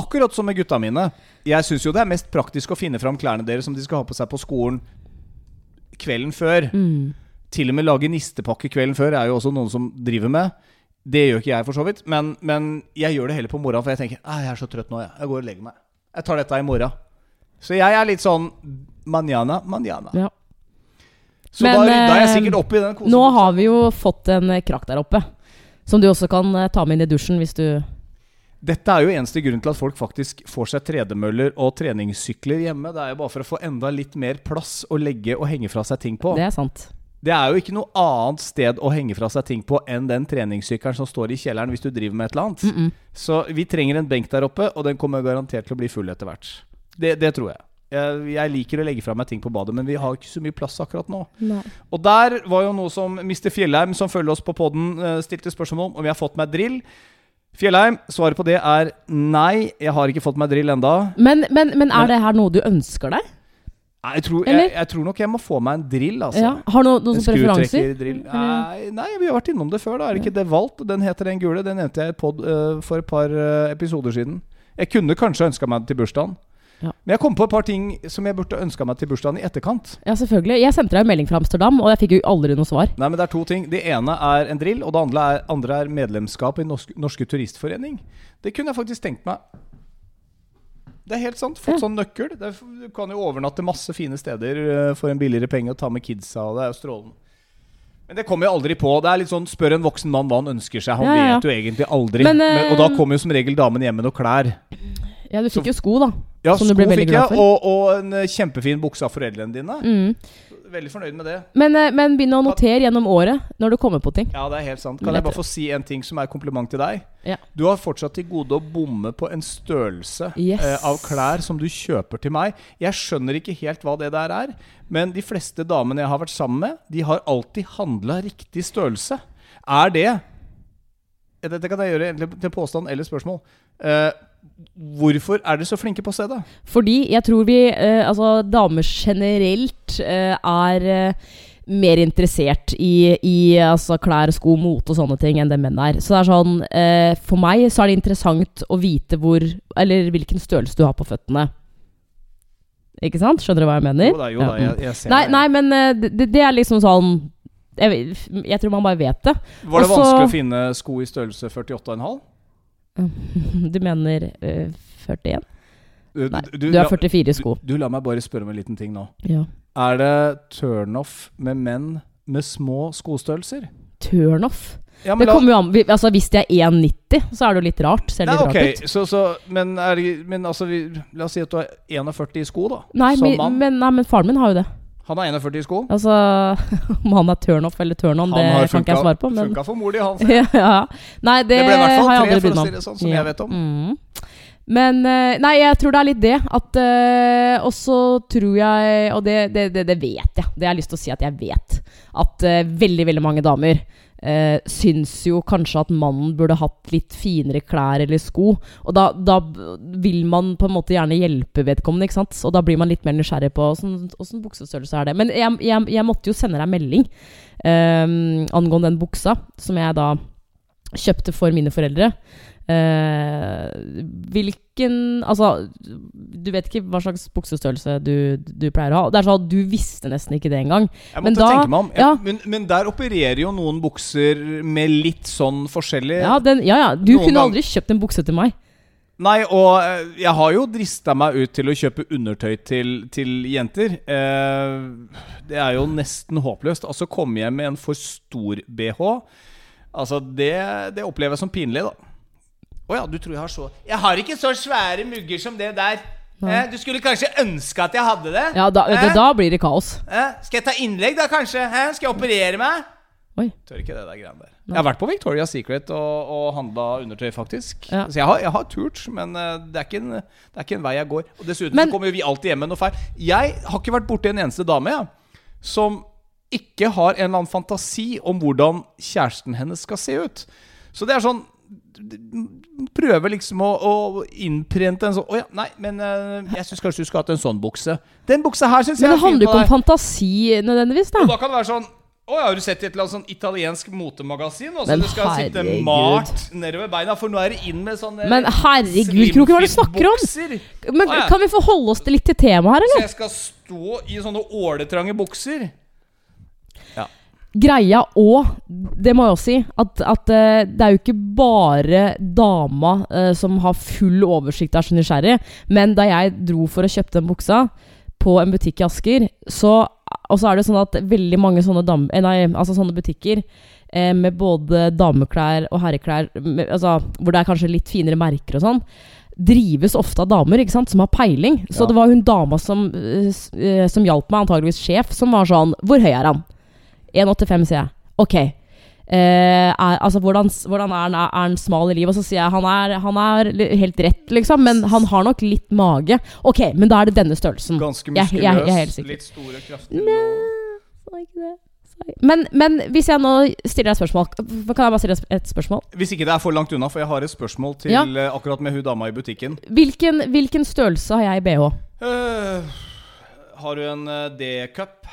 A: Akkurat som med gutta mine. Jeg syns jo det er mest praktisk å finne fram klærne deres som de skal ha på seg på skolen kvelden før.
B: Mm.
A: til og med lage nistepakke kvelden før er jo også noen som driver med. Det gjør ikke jeg, for så vidt. Men, men jeg gjør det heller på morgenen, for jeg tenker jeg er så trøtt nå. Jeg, jeg går og legger meg. Jeg tar dette i morgen. Så jeg er litt sånn manjana, manjana.
B: Ja.
A: Så
B: Men,
A: da, er jeg
B: eh,
A: sikkert oppe i den kosen.
B: Nå har vi jo fått en krakk der oppe. Som du også kan eh, ta med inn i dusjen hvis du
A: Dette er jo eneste grunn til at folk faktisk får seg tredemøller og treningssykler hjemme. Det er jo bare for å få enda litt mer plass å legge og henge fra seg ting på.
B: Det er sant.
A: Det er jo ikke noe annet sted å henge fra seg ting på enn den treningssykkelen som står i kjelleren hvis du driver med et eller annet.
B: Mm -mm.
A: Så vi trenger en benk der oppe, og den kommer garantert til å bli full etter hvert. Det, det tror jeg. jeg. Jeg liker å legge fra meg ting på badet, men vi har ikke så mye plass akkurat nå.
B: Nei.
A: Og der var jo noe som Mr. Fjellheim, som følger oss på poden, stilte spørsmål om om vi har fått meg drill. Fjellheim, svaret på det er nei, jeg har ikke fått meg drill enda.
B: Men, men, men er det her noe du ønsker deg?
A: Nei, Jeg tror, jeg, jeg tror nok jeg må få meg en drill, altså.
B: Ja. Har du noen, noen
A: En
B: preferanser?
A: Nei, nei, vi har vært innom det før. da Er det ikke Devalt? Den heter den gule. Den nevnte jeg i pod uh, for et par uh, episoder siden. Jeg kunne kanskje ønska meg den til bursdagen.
B: Ja.
A: Men jeg kom på et par ting som jeg burde ønska meg til bursdagen i etterkant.
B: Ja, selvfølgelig. Jeg sendte deg en melding fra Amsterdam, og jeg fikk jo aldri noe svar.
A: Nei, men Det er to ting. Det ene er en drill, og det andre er, andre er medlemskap i Norsk, Norske Turistforening. Det kunne jeg faktisk tenkt meg. Det er helt sant. Fått
B: Ja.
A: sånn nøkkel. Er, du kan jo overnatte masse fine steder eh, for en billigere penge og ta med kidsa, og det er jo strålende. Men det kommer jo aldri på. Det er litt sånn Spør en voksen mann hva han ønsker seg. Han
B: Ja, ja.
A: vet jo egentlig aldri.
B: Men,
A: Men, og da
B: eh,
A: kommer jo som regel damen hjem med noe klær.
B: Ja, du fikk jo sko, da.
A: Ja, sko fikk jeg, og, og en eh, kjempefin bukse av foreldrene dine.
B: Mm.
A: Veldig fornøyd med det.
B: Men, eh, men begynn å notere gjennom året når du kommer på ting.
A: Ja, det er helt sant. Kan jeg bare få si en ting som er kompliment til deg?
B: Ja.
A: Du har fortsatt til gode å bomme på en størrelse
B: Yes.
A: eh, av klær som du kjøper til meg. Jeg skjønner ikke helt hva det der er, men de fleste damene jeg har vært sammen med, de har alltid handla riktig størrelse. Er det Eh, Dette kan jeg gjøre til påstand eller spørsmål. Eh, hvorfor er dere så flinke på stedet?
B: Fordi jeg tror vi, eh, altså damer generelt, eh, er eh, mer interessert i, i altså, klær, sko, mote og sånne ting enn det menn er. Så det er sånn eh, For meg så er det interessant å vite hvor Eller hvilken størrelse du har på føttene. Ikke sant? Skjønner du hva jeg mener?
A: Jo da, jo da, jeg, jeg ser
B: Nei,
A: det.
B: nei, men eh, det, det er liksom sånn jeg, jeg tror man bare vet det.
A: Var det
B: Også-
A: vanskelig å finne sko i størrelse 48,5?
B: Du mener uh, 41?
A: Du,
B: Nei, du er 44 i sko.
A: Du, du, la meg bare spørre om en liten ting nå.
B: Ja.
A: Er det turnoff med menn med små skostørrelser?
B: Turnoff.
A: Ja,
B: Det kommer jo an altså, Hvis de er 1,90, så er det jo litt rart. Ser
A: Nei,
B: litt
A: ok,
B: rart ut.
A: så, så, men, er, men altså vi, La oss si at du er 41 i sko, da.
B: Nei,
A: som
B: men, men, nei, men faren min har jo det.
A: Han er 41 i sko.
B: Altså Om han er turnoff eller turn-on, det kan ikke jeg svare på. Men
A: funka for mor di, han.
B: ja. Nei, det,
A: Det ble i hvert fall tre, for å si det sånn, som
B: Ja.
A: jeg vet om.
B: Mm. Men eh, Nei, jeg tror det er litt det. At uh, Og tror jeg Og det, det, det, det vet jeg. Det jeg lyst til å si at jeg vet. At uh, veldig, veldig mange damer uh, syns jo kanskje at mannen burde hatt litt finere klær eller sko. Og da, da vil man på en måte gjerne hjelpe vedkommende, ikke sant. Og da blir man litt mer nysgjerrig på åssen buksestørrelse er det. Men jeg, jeg, jeg måtte jo sende deg melding uh, angående den buksa som jeg da kjøpte for mine foreldre. Eh, hvilken Altså, du vet ikke hva slags buksestørrelse du, du pleier å ha. Det er sånn at Du visste nesten ikke det engang.
A: Jeg
B: Men da-
A: meg om.
B: ja.
A: men, men der opererer jo noen bukser med litt sånn forskjellig
B: Ja, den, ja, ja. Du
A: Noen
B: kunne aldri kjøpt en bukse til meg.
A: Nei, og eh, jeg har jo drista meg ut til å kjøpe undertøy til, til jenter. Eh, det er jo nesten håpløst. Altså, komme hjem med en for stor BH Altså, det, det opplever jeg som pinlig, da. Å ja, du tror jeg har så Jeg har ikke så svære mugger som det der. Eh, du skulle kanskje ønske at jeg hadde det?
B: Ja, da,
A: eh?
B: da blir det kaos.
A: Eh, skal jeg ta innlegg, da, kanskje? Hæ? Skal jeg operere meg?
B: Oi.
A: Tør ikke det der greiene der. Jeg har vært på Victoria's Secret og, og handla undertøy, faktisk.
B: Ja.
A: Så jeg har, jeg har turt, men eh, det er, ikke en, det er ikke en vei jeg går. Og dessuten
B: Men-
A: så kommer jo vi alltid hjem med noe feil. Jeg har ikke vært borti en eneste dame ja, som ikke har en eller annen fantasi om hvordan kjæresten hennes skal se ut. Så det er sånn Prøve liksom å, å innprente en sånn Å ja, nei, men eh, jeg syns kanskje du skulle hatt en sånn bukse. Den buksa her syns jeg
B: Men det
A: er fin
B: handler jo
A: på
B: ikke om fantasi nødvendigvis, da.
A: Og da kan det være sånn å ja, har du sett i et eller annet sånn italiensk motemagasin? Og så
B: Men
A: du skal sitte
B: herregud.
A: malt nedover beina, for nå er det inn med sånne
B: Men herregud, Kroken, hva er det du snakker om?
A: slimfit-bukser.
B: Men
A: ja.
B: kan vi forholde oss litt til temaet her,
A: Så jeg skal stå i sånne åletrange bukser?
B: Greia og Det må jeg også si. At, at uh, det er jo ikke bare dama uh, som har full oversikt og er så nysgjerrig. Men da jeg dro for å kjøpe den buksa på en butikk i Asker, så Og så er det sånn at veldig mange sånne, dam, eh, nei, altså sånne butikker eh, med både dameklær og herreklær, med, altså, hvor det er kanskje litt finere merker og sånn, drives ofte av damer ikke sant, som har peiling. Så
A: Ja.
B: det var hun dama som, som hjalp meg, antageligvis sjef, som var sånn Hvor høy er han? 1,85, sier jeg. Ok. Eh, er, altså, hvordan, hvordan er, han, er han smal i livet? Og så sier jeg han er, han er helt rett, liksom, men han har nok litt mage. Ok, men da er det denne størrelsen.
A: Ganske muskuløs, litt store, kraftige
B: Nei, ikke det. Men, men hvis jeg nå stiller deg et spørsmål Kan jeg bare stille et spørsmål?
A: Hvis ikke det er for langt unna, for jeg har et spørsmål til
B: Ja.
A: eh, akkurat med hun dama i butikken.
B: Hvilken, hvilken størrelse har jeg i bh?
A: Uh, har du en eh, D-cup?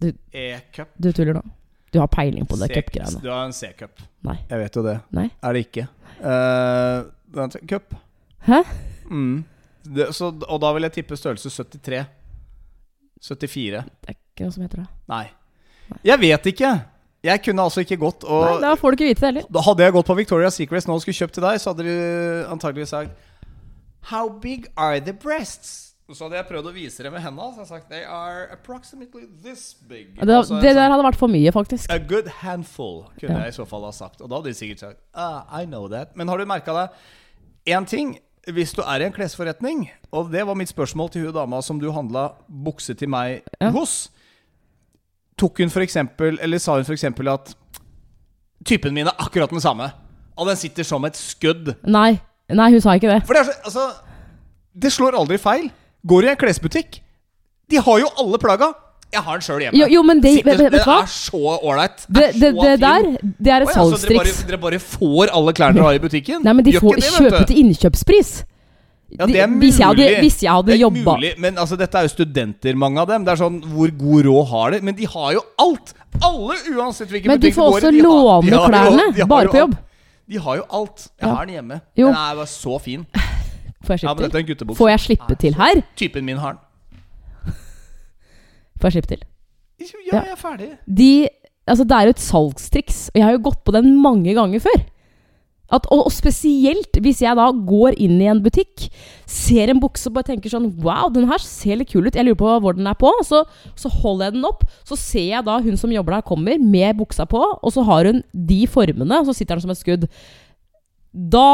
B: Du-
A: E-cup?
B: Du tuller nå? Du har peiling på det cupgreiene?
A: Du har en C-cup.
B: Nei.
A: Jeg vet jo det.
B: Nei.
A: Er det ikke? Uh, cup?
B: Hæ?
A: Mm. Det, så, og da vil jeg tippe størrelse 73. 74.
B: Det er ikke noe som heter det.
A: Nei. Jeg vet ikke! Jeg kunne altså ikke gått og
B: Nei, da får du ikke vite det heller.
A: Da Hadde jeg gått på Victoria's Secret nå og skulle kjøpt til deg, så hadde de antagelig sagt How big are the breasts? Så hadde jeg prøvd å vise det med henda. Så hadde jeg sagt They are approximately this big.
B: Det,
A: Altså
B: det der
A: sånn,
B: hadde vært for mye, faktisk.
A: A good handful, kunne
B: Ja.
A: jeg i så fall ha sagt. Og da hadde de sikkert sagt ah, I know that. Men har du merka deg én ting? Hvis du er i en klesforretning, og det var mitt spørsmål til hun dama som du handla bukse til meg
B: Ja.
A: hos, tok hun for eksempel, eller sa hun for eksempel at typen min er akkurat den samme, og den sitter som et skudd.
B: Nei, nei, hun sa ikke det.
A: For det er så, altså Det slår aldri feil. Går du i en klesbutikk, de har jo alle plagga. Jeg har den sjøl hjemme.
B: Jo, jo men det,
A: Sitter,
B: vet, vet du
A: er så ålreit.
B: Det, det, det der, det er et
A: Å ja, så dere
B: salgstriks.
A: dere bare får alle klærne dere har i butikken?
B: Nei, men de
A: Gjør
B: får
A: ikke det,
B: kjøpe
A: vet du.
B: til innkjøpspris.
A: Ja, det er mulig.
B: hvis jeg hadde- hvis jeg hadde
A: det er
B: jobba-
A: mulig, Men altså, dette er jo studenter, mange av dem. Det er sånn, Hvor god råd har de? Men de har jo alt! Alle, uansett hvilken
B: Men du
A: butikk
B: får
A: går i,
B: også
A: de også
B: låne klærne, bare på jobb.
A: De har jo alt. Jeg
B: Ja.
A: har den hjemme.
B: Jo.
A: Den er bare så fin.
B: Får jeg
A: Ja, men
B: slippe til?
A: dette er en guttebukse.
B: Får jeg slippe til her?
A: Typen min har den.
B: Får jeg slippe til?
A: Ja, jeg er ferdig.
B: De, altså det er jo et salgstriks, og jeg har jo gått på den mange ganger før. At, og, og spesielt hvis jeg da går inn i en butikk, ser en bukse og bare tenker sånn Wow, den her ser litt kul ut. Jeg lurer på hvor den er på. Så, så holder jeg den opp. Så ser jeg da hun som jobber der, kommer med buksa på, og så har hun de formene, og så sitter den som et skudd. Da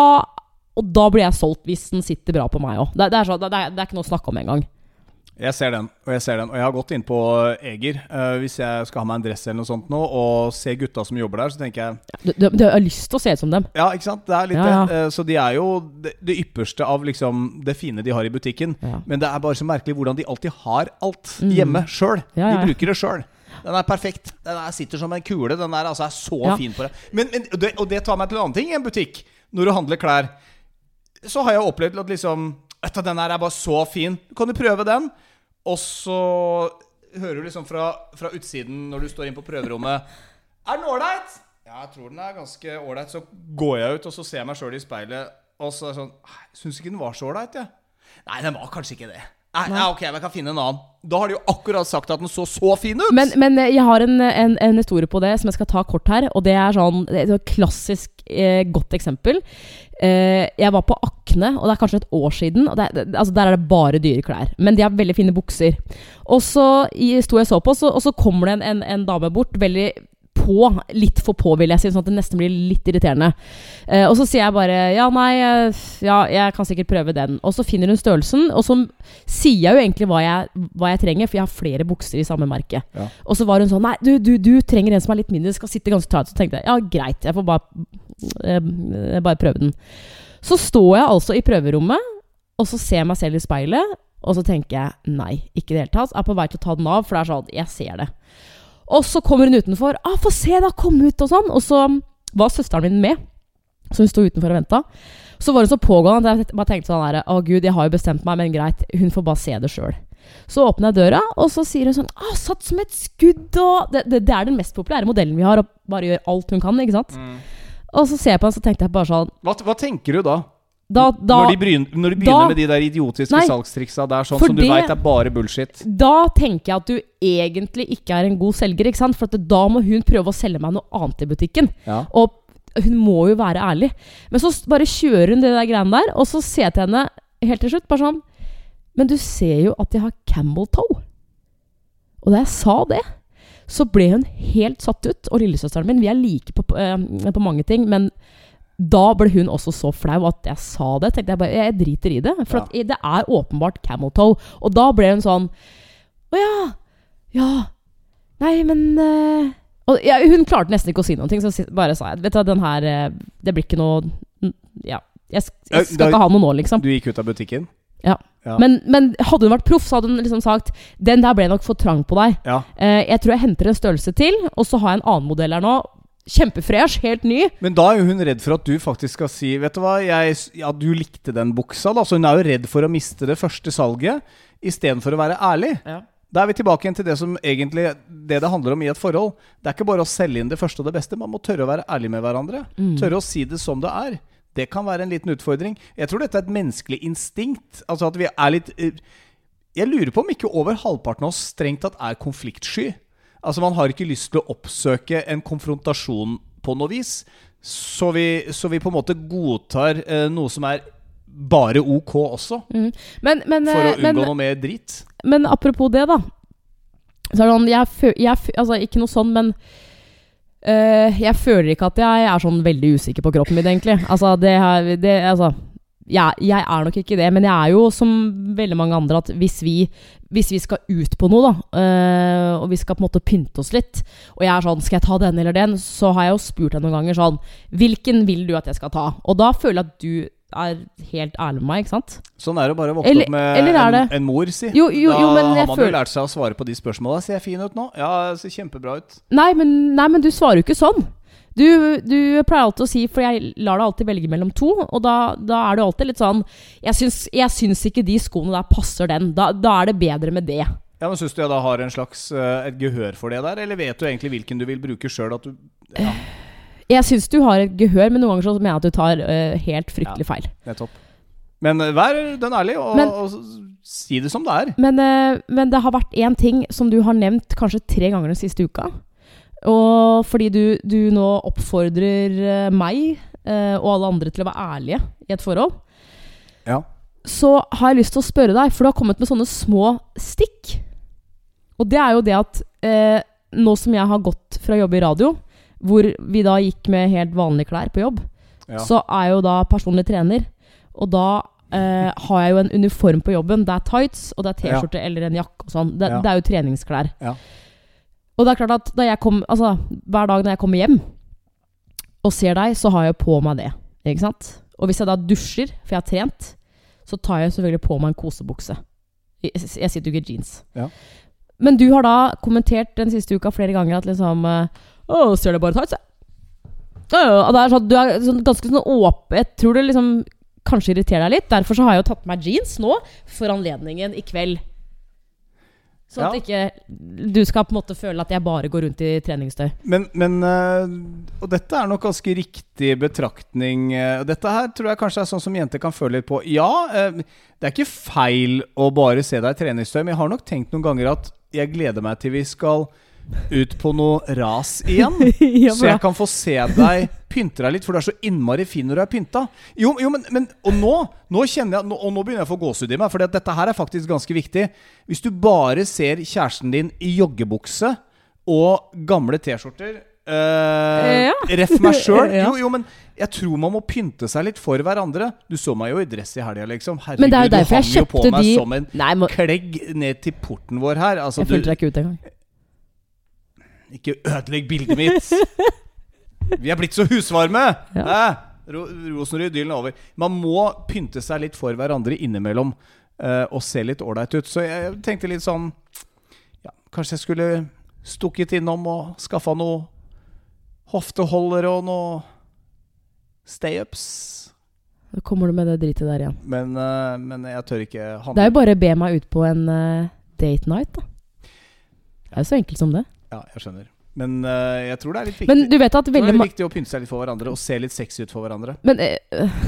B: Og da blir jeg solgt hvis den sitter bra på meg òg. Det, det, er det, det er ikke noe å snakke om engang.
A: Jeg ser den, og jeg ser den. Og jeg har gått inn på Eger Uh, hvis jeg skal ha meg en dress eller noe sånt nå, og ser gutta som jobber der, så tenker jeg
B: Du, du, du har lyst til å se ut som dem.
A: Ja, ikke sant? Det er litt
B: Ja, ja.
A: det. Uh, Så de er jo det, det ypperste av liksom det fine de har i butikken.
B: Ja.
A: Men det er bare så merkelig hvordan de alltid har alt
B: Mm.
A: hjemme sjøl. De bruker det sjøl. Den er perfekt. Den er, sitter som en kule. Den er, altså, er så fin på deg. Men, men. Og det tar meg til en annen ting i en butikk. Når du handler klær, så har jeg opplevd at liksom Vet du, den her er bare så fin. Kan du prøve den? Og så hører du liksom fra, fra utsiden når du står inn på prøverommet Er den ålreit? Ja, jeg tror den er ganske ålreit. Så går jeg ut, og så ser jeg meg sjøl i speilet, og så er det sånn syns ikke den var så ålreit, jeg. Nei, den var kanskje ikke det. Nei, nei, ok, men jeg kan finne en annen. Da har de jo akkurat sagt at den så så fin ut!
B: Men, men eh, jeg har en, en, en historie på det som jeg skal ta kort her. Og det er sånn et klassisk eh, godt eksempel. Eh, jeg var på Akne, og det er kanskje et år siden. Og det, det, altså Der er det bare dyre klær. Men de har veldig fine bukser. Og så sto jeg og så på, så, og så kommer det en, en, en dame bort. Veldig på. Litt for på, vil jeg si. Sånn at det nesten blir litt irriterende. Eh, og så sier jeg bare ja, nei, eh, ja, jeg kan sikkert prøve den. Og så finner hun størrelsen, og så sier jeg jo egentlig hva jeg, hva jeg trenger, for jeg har flere bukser i samme merke.
A: Ja.
B: Og så var hun sånn Nei, du, du, du trenger en som er litt mindre, skal sitte ganske tight. Så tenkte jeg ja, greit, jeg får bare, eh, bare prøve den. Så står jeg altså i prøverommet, og så ser jeg meg selv i speilet, og så tenker jeg nei, ikke i det hele tatt. Jeg er på vei til å ta den av, for det er sånn, jeg ser det. Og så kommer hun utenfor. Ah, 'Få se, da! Kom ut!' og sånn. Og så var søsteren min med, så hun sto utenfor og venta. Så var hun så pågående at jeg bare tenkte sånn her Å gud, jeg har jo bestemt meg, men greit, hun får bare se det sjøl. Så åpner jeg døra, og så sier hun sånn ah, 'Satt som et skudd', og det, det, det er den mest populære modellen vi har, og bare gjør alt hun kan, ikke sant?
A: Mm.
B: Og så ser jeg på henne, så tenkte jeg bare sånn
A: Hva, hva tenker du da?
B: Da, da,
A: når, de begynner, når de begynner
B: da-
A: med de der idiotiske
B: Nei,
A: salgstriksa der, sånn som du veit er bare bullshit.
B: da tenker jeg at du egentlig ikke er en god selger, ikke sant? For da må hun prøve å selge meg noe annet i butikken.
A: Ja.
B: Og hun må jo være ærlig. Men så bare kjører hun det der greiene der, og så ser jeg til henne helt til slutt bare sånn Men du ser jo at jeg har Campbell Toe. Og da jeg sa det, så ble hun helt satt ut. Og lillesøsteren min, vi er like på, eh, på mange ting, men da ble hun også så flau at jeg sa det. tenkte Jeg bare, jeg driter i det. For
A: Ja.
B: det er åpenbart camel toe. Og da ble hun sånn Å ja. Ja. Nei, men uh. og ja, Hun klarte nesten ikke å si noe, så bare sa jeg Vet du, den her eh, Det blir ikke noe Ja. Jeg, jeg skal
A: da-
B: ikke ha noe nå, liksom.
A: Du gikk ut av butikken?
B: Ja.
A: Ja.
B: Men, men hadde hun vært proff, så hadde hun liksom sagt Den der ble nok for trang på deg.
A: Ja.
B: Eh, jeg tror jeg henter en størrelse til, og så har jeg en annen modell her nå. Kjempefresh, helt ny.
A: Men da er jo hun redd for at du faktisk skal si Vet du hva, jeg, ja, du likte den buksa. da Så hun er jo redd for å miste det første salget istedenfor å være ærlig. Da er vi tilbake igjen til det som egentlig det det handler om i et forhold. Det er ikke bare å selge inn det første og det beste. Man må tørre å være ærlig med hverandre.
B: Mm.
A: Tørre å si det som det er. Det kan være en liten utfordring. Jeg tror dette er et menneskelig instinkt. Altså at vi er litt eh, Jeg lurer på om ikke over halvparten av oss strengt tatt er konfliktsky. Altså Man har ikke lyst til å oppsøke en konfrontasjon på noe vis. Så vi, så vi på en måte godtar eh, noe som er bare ok også,
B: Mm. Men, men,
A: for å
B: eh,
A: unngå
B: men,
A: noe mer dritt.
B: men apropos det, da. Så er det sånn, jeg, jeg, altså, ikke noe sånn, men Uh, jeg føler ikke at jeg er sånn veldig usikker på kroppen min, egentlig. Altså, det, er- det altså, jeg, jeg er nok ikke det, men jeg er jo som veldig mange andre at hvis vi, hvis vi skal ut på noe, da, øh, og vi skal på en måte pynte oss litt, og jeg er sånn Skal jeg ta den eller den? Så har jeg jo spurt deg noen ganger sånn Hvilken vil du at jeg skal ta? Og da føler jeg at du er helt ærlig med meg, ikke sant?
A: Sånn er det å bare vokse opp med en, en mor, si.
B: Jo, jo,
A: da
B: jo, men
A: har man
B: føler-
A: jo lært seg å svare på de spørsmåla. Ser jeg fin ut nå? Ja, jeg ser kjempebra ut.
B: Nei, men, nei, men du svarer jo ikke sånn. Du, du pleier alltid å si For jeg lar deg alltid velge mellom to, og da, da er det alltid litt sånn jeg syns, jeg syns ikke de skoene der passer den. Da, da er det bedre med det.
A: Ja, men Syns du jeg da har en slags eh, et gehør for det der, eller vet du egentlig hvilken du vil bruke sjøl? Ja,
B: Jeg syns du har et gehør, men noen ganger så mener jeg at du tar uh, helt fryktelig feil.
A: nettopp. Men eh, vær den ærlig, og,
B: Men-
A: og si det som det er.
B: Men, uh, men det har vært én ting som du har nevnt kanskje tre ganger den siste uka. Og fordi du, du nå oppfordrer øh, meg eh, og alle andre til å være ærlige i et forhold.
A: Ja.
B: så har jeg lyst til å spørre deg, for du har kommet med sånne små stikk. Og det er jo det at eh, nå som jeg har gått fra å jobbe i radio, hvor vi da gikk med helt vanlige klær på jobb,
A: Ja.
B: så er jeg jo da personlig trener. Og da eh, har jeg jo en uniform på jobben. Det er tights, og det er T-skjorte eller en jakke og sånn. Det,
A: Ja.
B: det er jo treningsklær.
A: Ja.
B: Og det er klart at da jeg kom, altså, hver dag når jeg kommer hjem og ser deg, så har jeg på meg det. Ikke sant? Og hvis jeg da dusjer, for jeg har trent, så tar jeg selvfølgelig på meg en kosebukse. Jeg, jeg sitter jo ikke i jeans.
A: Ja.
B: Men du har da kommentert den siste uka flere ganger at liksom eh, Å, ser du bare tights, jeg? Og det er sånn, du er sånn, ganske sånn åpen Jeg tror det liksom kanskje irriterer deg litt. Derfor så har jeg jo tatt på meg jeans nå for anledningen i kveld. Sånn at
A: Ja.
B: ikke du skal på en måte føle at jeg bare går rundt i treningstøy.
A: Men, men eh, Og dette er nok ganske riktig betraktning. eh, Dette her tror jeg kanskje er sånn som jenter kan føle litt på. Ja, eh, det er ikke feil å bare se deg i treningstøy, men jeg har nok tenkt noen ganger at jeg gleder meg til vi skal ut på noe ras igjen.
B: Ja,
A: Så jeg kan få se deg pynte deg litt, for du er så innmari fin når du er pynta. Jo, jo men, men Og nå Nå kjenner jeg Og nå begynner jeg å få gåsehud i meg, for dette her er faktisk ganske viktig. Hvis du bare ser kjæresten din i joggebukse og gamle T-skjorter Uh,
B: Ja.
A: Ref meg sjøl. Jo, jo, men jeg tror man må pynte seg litt for hverandre. Du så meg jo i dress i helga, liksom. Herregud,
B: er
A: du hang jo på meg
B: de
A: som en
B: Nei, må,
A: klegg ned til porten vår her. Altså,
B: jeg
A: du,
B: følte deg ikke ut engang.
A: Ikke ødelegg bildet mitt! Vi er blitt så husvarme!
B: Ja.
A: Ro, Rosenrud-idyllen er over. Man må pynte seg litt for hverandre innimellom eh, og se litt ålreit ut. Så jeg tenkte litt sånn ja, Kanskje jeg skulle stukket innom og skaffa noe hofteholder og noe stay-ups.
B: Da kommer du med det dritet der igjen.
A: Men, eh, men jeg tør ikke
B: Det er jo bare å be meg ut på en eh, date night, da. Det er jo så enkelt som det.
A: Ja, jeg skjønner. Men uh, jeg tror det er litt viktig.
B: Men du vet at
A: det er
B: veldig
A: litt
B: ma...
A: viktig å pynte seg litt for hverandre og se litt sexy ut for hverandre.
B: Men øh,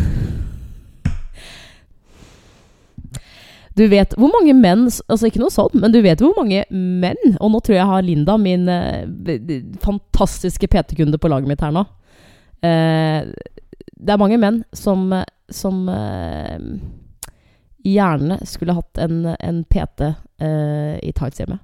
B: Du vet hvor mange menn Altså ikke noe sånn, men du vet hvor mange menn Og nå tror jeg jeg har Linda, min b- fantastiske PT-kunde på laget mitt her nå. Eh, det er mange menn som, som gjerne skulle hatt en, en PT eh, i tights hjemme.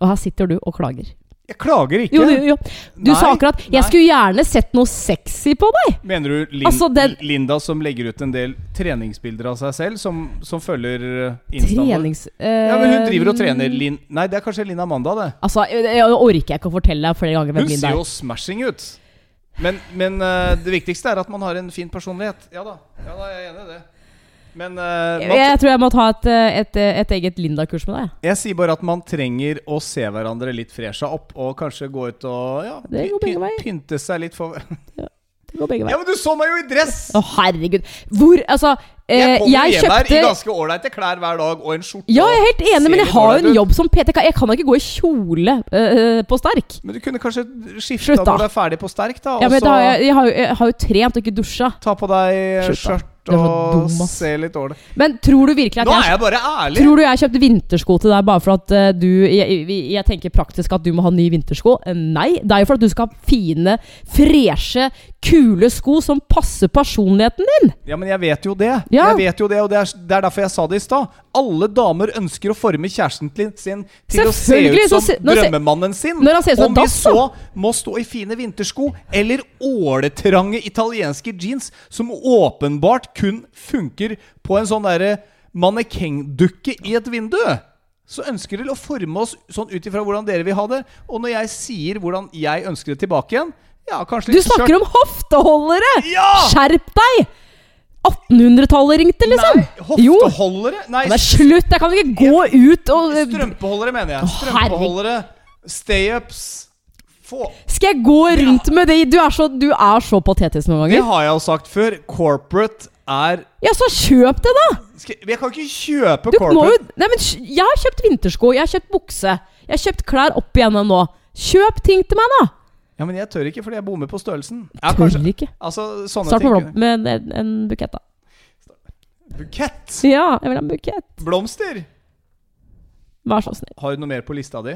B: Og her sitter du og klager.
A: Jeg klager ikke.
B: Jo, jo, jo. Du
A: Nei,
B: sa akkurat 'Jeg
A: nei.
B: skulle gjerne sett noe sexy på deg'.
A: Mener du Lin
B: Altså, den-
A: Linda som legger ut en del treningsbilder av seg selv, som, som følger uh, Instaen?
B: Trenings...
A: Ja, men hun driver og
B: eh,
A: trener Lin... Nei, det er kanskje Linn Amanda, det.
B: Altså, jeg, orker jeg ikke å fortelle deg flere ganger hvem
A: Hun ser
B: er.
A: jo smashing ut. Men, men uh, det viktigste er at man har en fin personlighet. Ja da, ja da jeg er enig i det. Men uh,
B: Jeg, tror jeg må ta et, eh, et, et eget Linda-kurs med deg.
A: jeg sier bare at man trenger å se hverandre litt fresha opp, og kanskje gå ut og ja, py- pynte seg litt for
B: Det går begge
A: Ja, men du så meg jo i dress!
B: Å, herregud. Hvor Altså, eh,
A: Jeg kommer
B: jeg
A: hjem her i ganske ålreite klær hver dag, og en skjorte.
B: Ja, jeg er helt enig, men jeg har jo en jobb som PTK. Jeg kan da ikke gå i kjole uh, på sterk.
A: Men du kunne kanskje skifta når du er ferdig på sterk, da.
B: Ja, men da, har jeg, jeg, har jo, jeg har jo trent og ikke dusja.
A: ta på deg skjørt og se litt dårlig
B: Men tror du virkelig at
A: Nå er jeg bare ærlig!
B: Tror du jeg kjøpte vintersko til deg bare for at eh, du jeg, jeg, tenker praktisk at du må ha nye vintersko? Eh, nei, det er jo for at du skal ha fine, freshe, kule sko som passer personligheten din.
A: Ja, men jeg vet jo det.
B: Ja.
A: Jeg vet jo det, og det er, det er derfor jeg sa det i stad. Alle damer ønsker å forme kjæresten sin til å se ut som
B: se-
A: drømmemannen sin.
B: Når han ser ut som
A: Om vi så må stå i fine vintersko eller åletrange italienske jeans som åpenbart kun funker på en sånn derre mannekengdukke i et vindu. Så ønsker dere å forme oss sånn ut ifra hvordan dere vil ha det. Og når jeg sier hvordan jeg ønsker det tilbake igjen Ja,
B: Du snakker om hofteholdere!
A: Ja!
B: Skjerp deg! 1800-tallet ringte, liksom.
A: Nei, hofteholdere? Nei,
B: Men slutt! Jeg kan ikke gå ut og
A: Strømpeholdere, mener jeg. Strømpeholdere, stay-ups Få
B: Skal jeg gå rundt med det? Du er så, du er så patetisk noen
A: Det har jeg jo sagt før. Corporate er
B: Ja, så kjøp det, da!
A: skal, Jeg kan ikke kjøpe
B: Du må
A: corporate.
B: Nei, men Jeg har kjøpt vintersko, jeg har kjøpt bukse. Jeg har kjøpt klær opp igjennom nå. Kjøp ting til meg, da!
A: Ja, Men jeg tør ikke fordi jeg bommer på størrelsen. Ja,
B: Tør
A: kanskje,
B: ikke.
A: altså, sånne
B: Start med,
A: ting.
B: blom- med en, en bukett, da.
A: Bukett.
B: Ja, jeg vil ha en bukett.
A: Blomster.
B: Vær så snill.
A: Har du noe mer på lista di?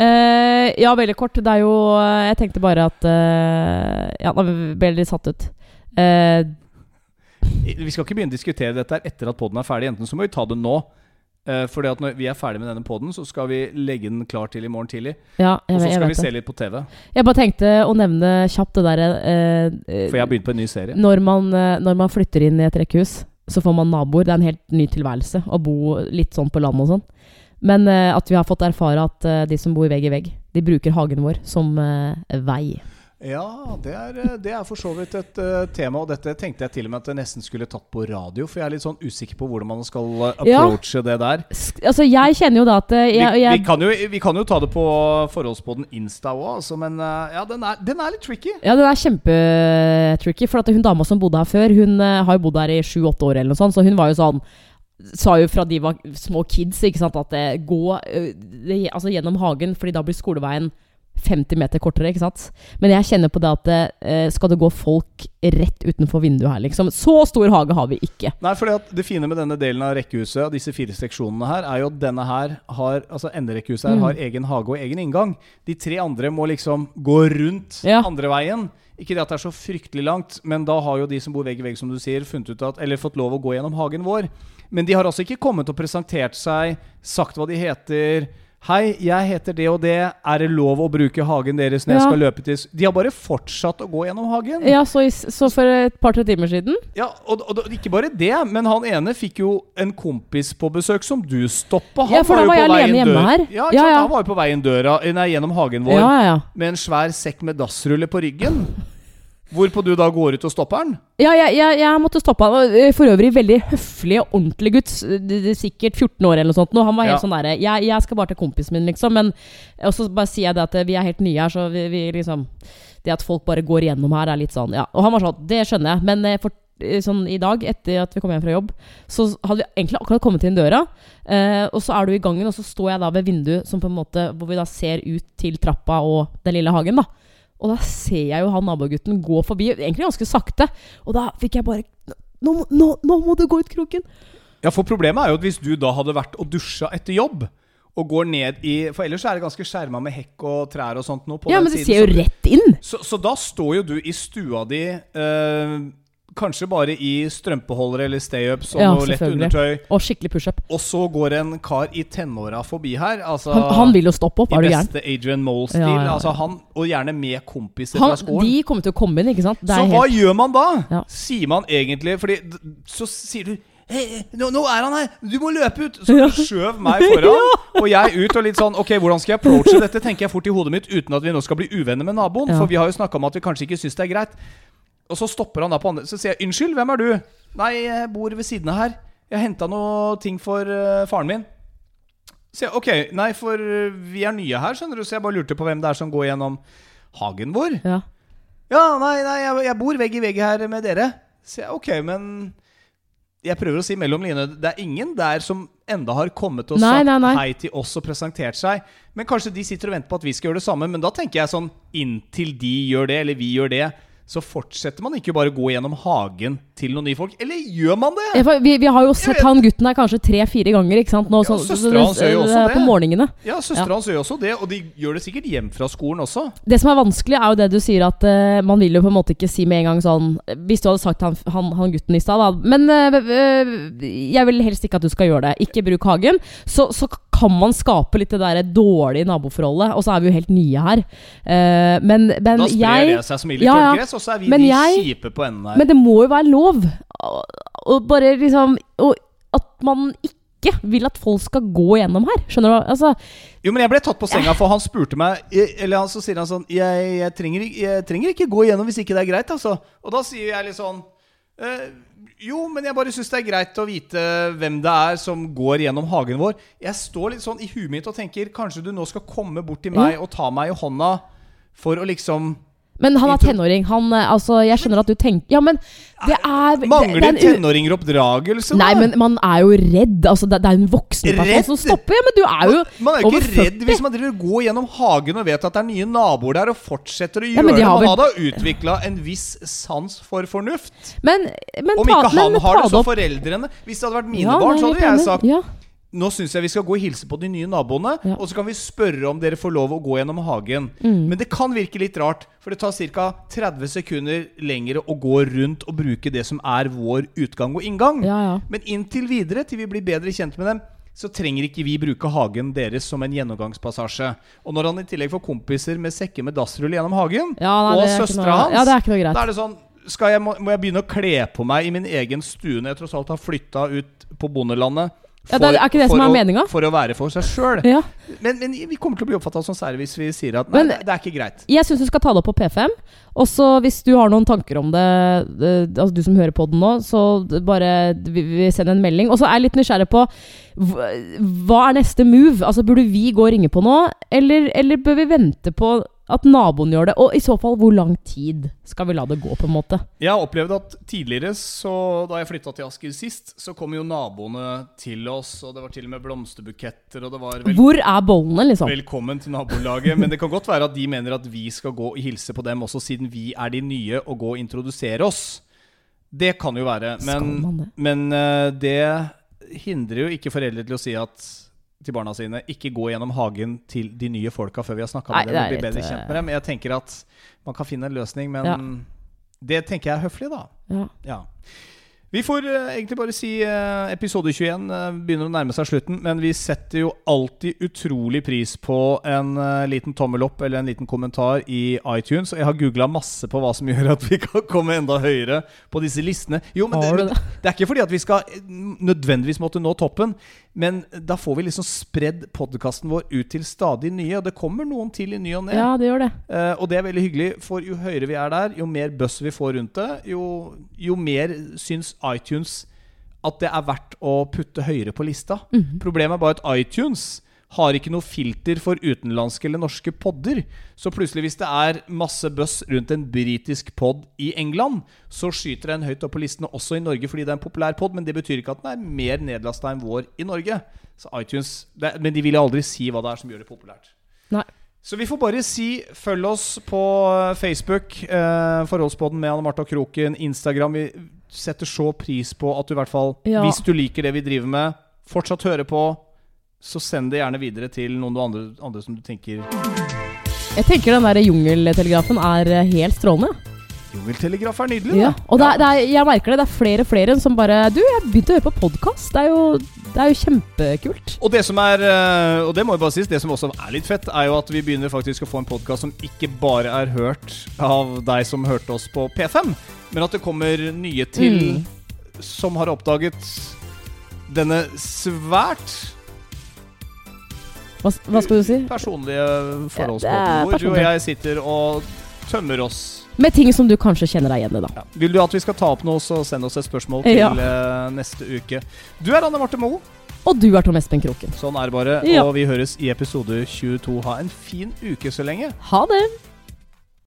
B: Eh, ja, veldig kort. Det er jo eh, Jeg tenkte bare at eh, Ja, nå ble jeg litt satt ut. Eh,
A: Vi skal ikke begynne å diskutere dette her etter at poden er ferdig. Enten så må vi ta det nå. Eh, fordi at når vi er ferdig med denne poden, så skal vi legge den klar til i morgen tidlig.
B: ja, jeg,
A: Og så skal vi se litt på TV.
B: Jeg bare tenkte å nevne kjapt det derre uh,
A: For jeg har begynt på en ny serie.
B: når, man, eh, når man flytter inn i et rekkehus, så får man naboer. Det er en helt ny tilværelse å bo litt sånn på landet og sånn. Men eh, at vi har fått erfare at eh, de som bor vegg i vegg, de bruker hagen vår som eh, vei.
A: Ja, det er, eh, det er for så vidt et uh, tema, og dette tenkte jeg til og med at jeg nesten skulle tatt på radio, for jeg er litt sånn usikker på hvordan man skal approache
B: Ja.
A: det der.
B: Altså, jeg kjenner jo da at eh, jeg,
A: vi,
B: jeg,
A: vi, kan jo, vi kan jo ta det på forholdspodden Insta òg, altså, men uh, ja, den er, den er litt tricky.
B: Ja, den er kjempetricky. For at hun dama som bodde her før, hun uh, har jo bodd her i sju-åtte år, eller noe sånt, så hun var jo sånn Sa jo fra de var små kids ikke sant, at det gå eh, altså gjennom hagen, Fordi da blir skoleveien 50 meter kortere. ikke sant? Men jeg kjenner på det at eh, skal det gå folk rett utenfor vinduet her, liksom? Så stor hage har vi ikke.
A: Nei, for Det fine med denne delen av rekkehuset, av disse fire seksjonene her, er jo at denne her har Altså enderekkehuset her
B: Mm.
A: har egen hage og egen inngang. De tre andre må liksom gå rundt
B: Ja.
A: andre veien. Ikke det at det er så fryktelig langt, men da har jo de som bor vegg i vegg, som du sier, funnet ut at Eller fått lov å gå gjennom hagen vår. Men de har altså ikke kommet og presentert seg, sagt hva de heter. Hei, jeg heter det og det. Er det lov å bruke hagen deres når jeg skal løpe til De har bare fortsatt å gå gjennom hagen.
B: Ja, så, så for et par-tre timer siden
A: Ja, og, og, og ikke bare det, men han ene fikk jo en kompis på besøk som du stoppa.
B: Ja, for da var,
A: var
B: jeg alene hjemme her.
A: Ja,
B: Ja, ja.
A: Han var jo på vei døra Nei, gjennom hagen vår
B: Ja, ja, ja.
A: med en svær sekk med dassrulle på ryggen. Hvorpå du da går ut og stopper han?
B: Ja, jeg, jeg, jeg måtte stoppe han. Eh, For øvrig veldig høflig og ordentlig gutt. er Sikkert 14 år eller noe sånt. Nå, han var helt
A: Ja.
B: sånn derre jeg, jeg skal bare til kompisen min, liksom. Men og så bare sier jeg det at eh, vi er helt nye her, så vi, vi liksom Det at folk bare går gjennom her, er litt sånn Ja. Og han var sånn Det skjønner jeg. Men eh, for, sånn i dag, etter at vi kom hjem fra jobb, så hadde vi egentlig akkurat kommet inn døra. Eh, og så er du i gangen, og så står jeg da ved vinduet som på en måte hvor vi da ser ut til trappa og den lille hagen, da. Og da ser jeg jo han nabogutten gå forbi, egentlig ganske sakte. Og da fikk jeg bare Nå, nå, nå må du gå ut kroken!
A: Ja, for problemet er jo at hvis du da hadde vært og dusja etter jobb, og går ned i For ellers er det ganske skjerma med hekk og trær og sånt. På
B: Ja, men det ser jo rett inn!
A: Så, så da står jo du i stua di eh, Kanskje bare i strømpeholdere eller stay-ups og
B: Ja,
A: noe lett undertøy.
B: Og skikkelig pushup.
A: Og så går en kar i tenåra forbi her. Altså,
B: Han, han vil jo stoppe opp,
A: I
B: er du gæren?
A: beste Adrian Mole-stil.
B: Ja, ja.
A: Altså han, og gjerne med kompiser
B: Han,
A: fra skolen.
B: de kommer til å komme inn, ikke sant?
A: Så hva
B: helt,
A: gjør man da? Sier man egentlig Fordi så sier du Hey, nå, nå er han her! Du må løpe ut! Så du skjøv meg foran, og jeg ut. Og litt sånn Ok, hvordan skal jeg approache dette? Tenker jeg fort i hodet mitt uten at vi nå skal bli uvenner med naboen. For vi har jo snakka om at vi kanskje ikke syns det er greit. Og så stopper han da på andre Så sier jeg unnskyld, hvem er du? Nei, jeg bor ved siden av her. Jeg henta noe ting for uh, faren min. Så jeg, ok, nei, for eh, vi er nye her, skjønner du, så jeg bare lurte på hvem det er som går gjennom hagen vår.
B: ja.
A: Ja, nei, nei, jeg, jeg bor vegg i vegg her med dere. Så jeg, ok, men jeg prøver å si mellom linjene Det er ingen der som enda har kommet og
B: Nei,
A: sagt
B: nei, nei.
A: hei til oss og presentert seg. Men kanskje de sitter og venter på at vi skal gjøre det samme. Men da tenker jeg sånn Inntil de gjør det, eller vi gjør det, så fortsetter man ikke bare å gå gjennom hagen til noen nye folk. Eller gjør man det?
B: Ja, Vi, vi har jo sett han gutten her kanskje tre-fire ganger ikke sant? Nå,
A: Ja, søstera hans gjør jo også det.
B: På morgenene.
A: Ja, søstera hans gjør også det, og de gjør det sikkert hjem fra skolen også.
B: Det som er vanskelig, er jo det du sier at uh, man vil jo på en måte ikke si med en gang sånn Hvis du hadde sagt han, han, han gutten i stad, da Men uh, jeg vil helst ikke at du skal gjøre det. Ikke bruk hagen. Så, så kan man skape litt det der dårlige naboforholdet. Og så er vi jo helt nye her. Uh, men, men
A: Da sprer
B: jeg
A: det seg som ild i
B: Ja,
A: tørrgress, og så er vi de
B: jeg-
A: kjipe på enden her.
B: Men det må jo være lov. Og, og bare liksom og At man ikke vil at folk skal gå gjennom her. Skjønner du? Altså,
A: Jo, men jeg ble tatt på senga, for han spurte meg Eller han, så sier han sånn jeg, jeg, trenger, jeg trenger ikke gå igjennom hvis ikke det er greit, altså. Og da sier jeg litt sånn eh, Jo, men jeg bare syns det er greit å vite hvem det er som går gjennom hagen vår. Jeg står litt sånn i huet mitt og tenker kanskje du nå skal komme bort til meg og ta meg i hånda for å liksom
B: men han er tenåring. Han, eh, altså, jeg skjønner at du tenker Ja, men det er
A: Mangler
B: det
A: en tenåringer oppdragelse,
B: Nei, men man er jo redd. Altså, det, det er en voksen person som stopper. Ja, men du er jo
A: Man er jo ikke redd
B: 40.
A: hvis man driver går gjennom hagen og vet at det er nye naboer der, og fortsetter å gjøre
B: ja, de
A: det. Man
B: vel-
A: har da utvikla en viss sans for fornuft.
B: Men, men
A: Om ikke han har det, så foreldrene. Hvis det hadde vært mine
B: Ja,
A: barn, så hadde jeg sagt
B: ja.
A: Nå syns jeg vi skal gå og hilse på de nye naboene,
B: Ja.
A: og så kan vi spørre om dere får lov å gå gjennom hagen.
B: Mm.
A: Men det kan virke litt rart, for det tar ca. 30 sekunder lengre å gå rundt og bruke det som er vår utgang og inngang.
B: Ja, ja.
A: Men inntil videre, til vi blir bedre kjent med dem, så trenger ikke vi bruke hagen deres som en gjennomgangspassasje. Og når han i tillegg får kompiser med sekker med dassrull gjennom hagen,
B: nei,
A: og
B: er
A: søstera hans
B: Ja, det er ikke noe greit.
A: da er det sånn skal jeg, må, må jeg begynne å kle på meg i min egen stue når jeg tross alt har flytta ut på bondelandet?
B: Ja, det er- ikke det
A: for
B: som er meninga?
A: For å være for seg sjøl.
B: Ja.
A: Men, men vi kommer til å bli oppfatta som sære hvis vi sier at nei,
B: Men-
A: det, er ikke greit.
B: Jeg syns du skal ta det opp på P5. Og så hvis du har noen tanker om det, det altså du som hører på den nå, så bare vi, vi send en melding. Og så er jeg litt nysgjerrig på hva er neste move? Altså Burde vi gå og ringe på nå, eller, eller bør vi vente på at naboen gjør det? Og i så fall, hvor lang tid skal vi la det gå, på en måte?
A: Jeg har opplevd at tidligere, så da jeg flytta til Asker sist, så kom jo naboene til oss, og det var til og med blomsterbuketter, og det var vel
B: Hvor er bollene, liksom?
A: Velkommen til nabolaget. Men det kan godt være at de mener at vi skal gå og hilse på dem også, siden vi er de nye, og gå og introdusere oss. Det kan jo være. Men,
B: det?
A: men eh, det hindrer jo ikke foreldre til å si at til barna sine ikke gå gjennom hagen til de nye folka før vi har snakka med dem og
B: er
A: bedre kjent med dem. Jeg tenker at man kan finne en løsning, men
B: Ja.
A: det tenker jeg er høflig, da.
B: Ja.
A: Ja. Vi får eh, egentlig bare si eh, episode 21 eh, begynner å nærme seg slutten, men vi setter jo alltid utrolig pris på en eh, liten tommel opp eller en liten kommentar i iTunes. Og jeg har googla masse på hva som gjør at vi kan komme enda høyere på disse listene. Jo, men det, men
B: det?
A: er ikke fordi at vi skal eh, nødvendigvis måtte nå toppen, men da får vi liksom spredd podkasten vår ut til stadig nye, og det kommer noen til i ny og ne.
B: ja, det gjør det.
A: Uh, og det er veldig hyggelig, for jo høyere vi er der, jo mer buzz vi får rundt det, jo, jo mer syns iTunes at det er verdt å putte høyere på lista. Problemet er bare at iTunes har ikke noe filter for utenlandske eller norske podder. Så plutselig, hvis det er masse buzz rundt en britisk pod i England, så skyter den høyt opp på listene også i Norge fordi det er en populær pod, men det betyr ikke at den er mer nedlasta enn vår i Norge. Så iTunes, det, Men de vil aldri si hva det er som gjør det populært.
B: Nei.
A: Så vi får bare si følg oss på Facebook, eh, Forholdspodden med Anne Marta Kroken, Instagram. Vi setter så pris på at du i hvert fall,
B: Ja.
A: hvis du liker det vi driver med, fortsatt hører på. Så send det gjerne videre til noen andre, andre som du tenker
B: Jeg tenker den der jungeltelegrafen er eh, helt strålende.
A: Jungeltelegraf er nydelig.
B: Ja. Og det er, det er, jeg merker det, det er flere og flere som bare Du, jeg begynte å høre på podkast. Det, det er jo kjempekult.
A: Og det som er eh, Og det må jo bare sies, det som også er litt fett, er jo at vi begynner faktisk å få en podkast som ikke bare er hørt av deg som hørte oss på P5, men at det kommer nye til
B: Mm.
A: som har oppdaget denne svært
B: Hva, hva skal du si?
A: personlige
B: forholdsmåter. Er
A: hvor du og jeg sitter og tømmer oss.
B: Med ting som du kanskje kjenner deg igjen i, da.
A: Ja. Vil du at vi skal ta opp noe, så send oss et spørsmål til
B: Ja.
A: eh, neste uke. Du er Anne Marte Moe.
B: Og du er Tom Espen Kroken.
A: Sånn er det bare.
B: Ja.
A: Og vi høres i episode 22. Ha en fin uke så lenge.
B: Ha det!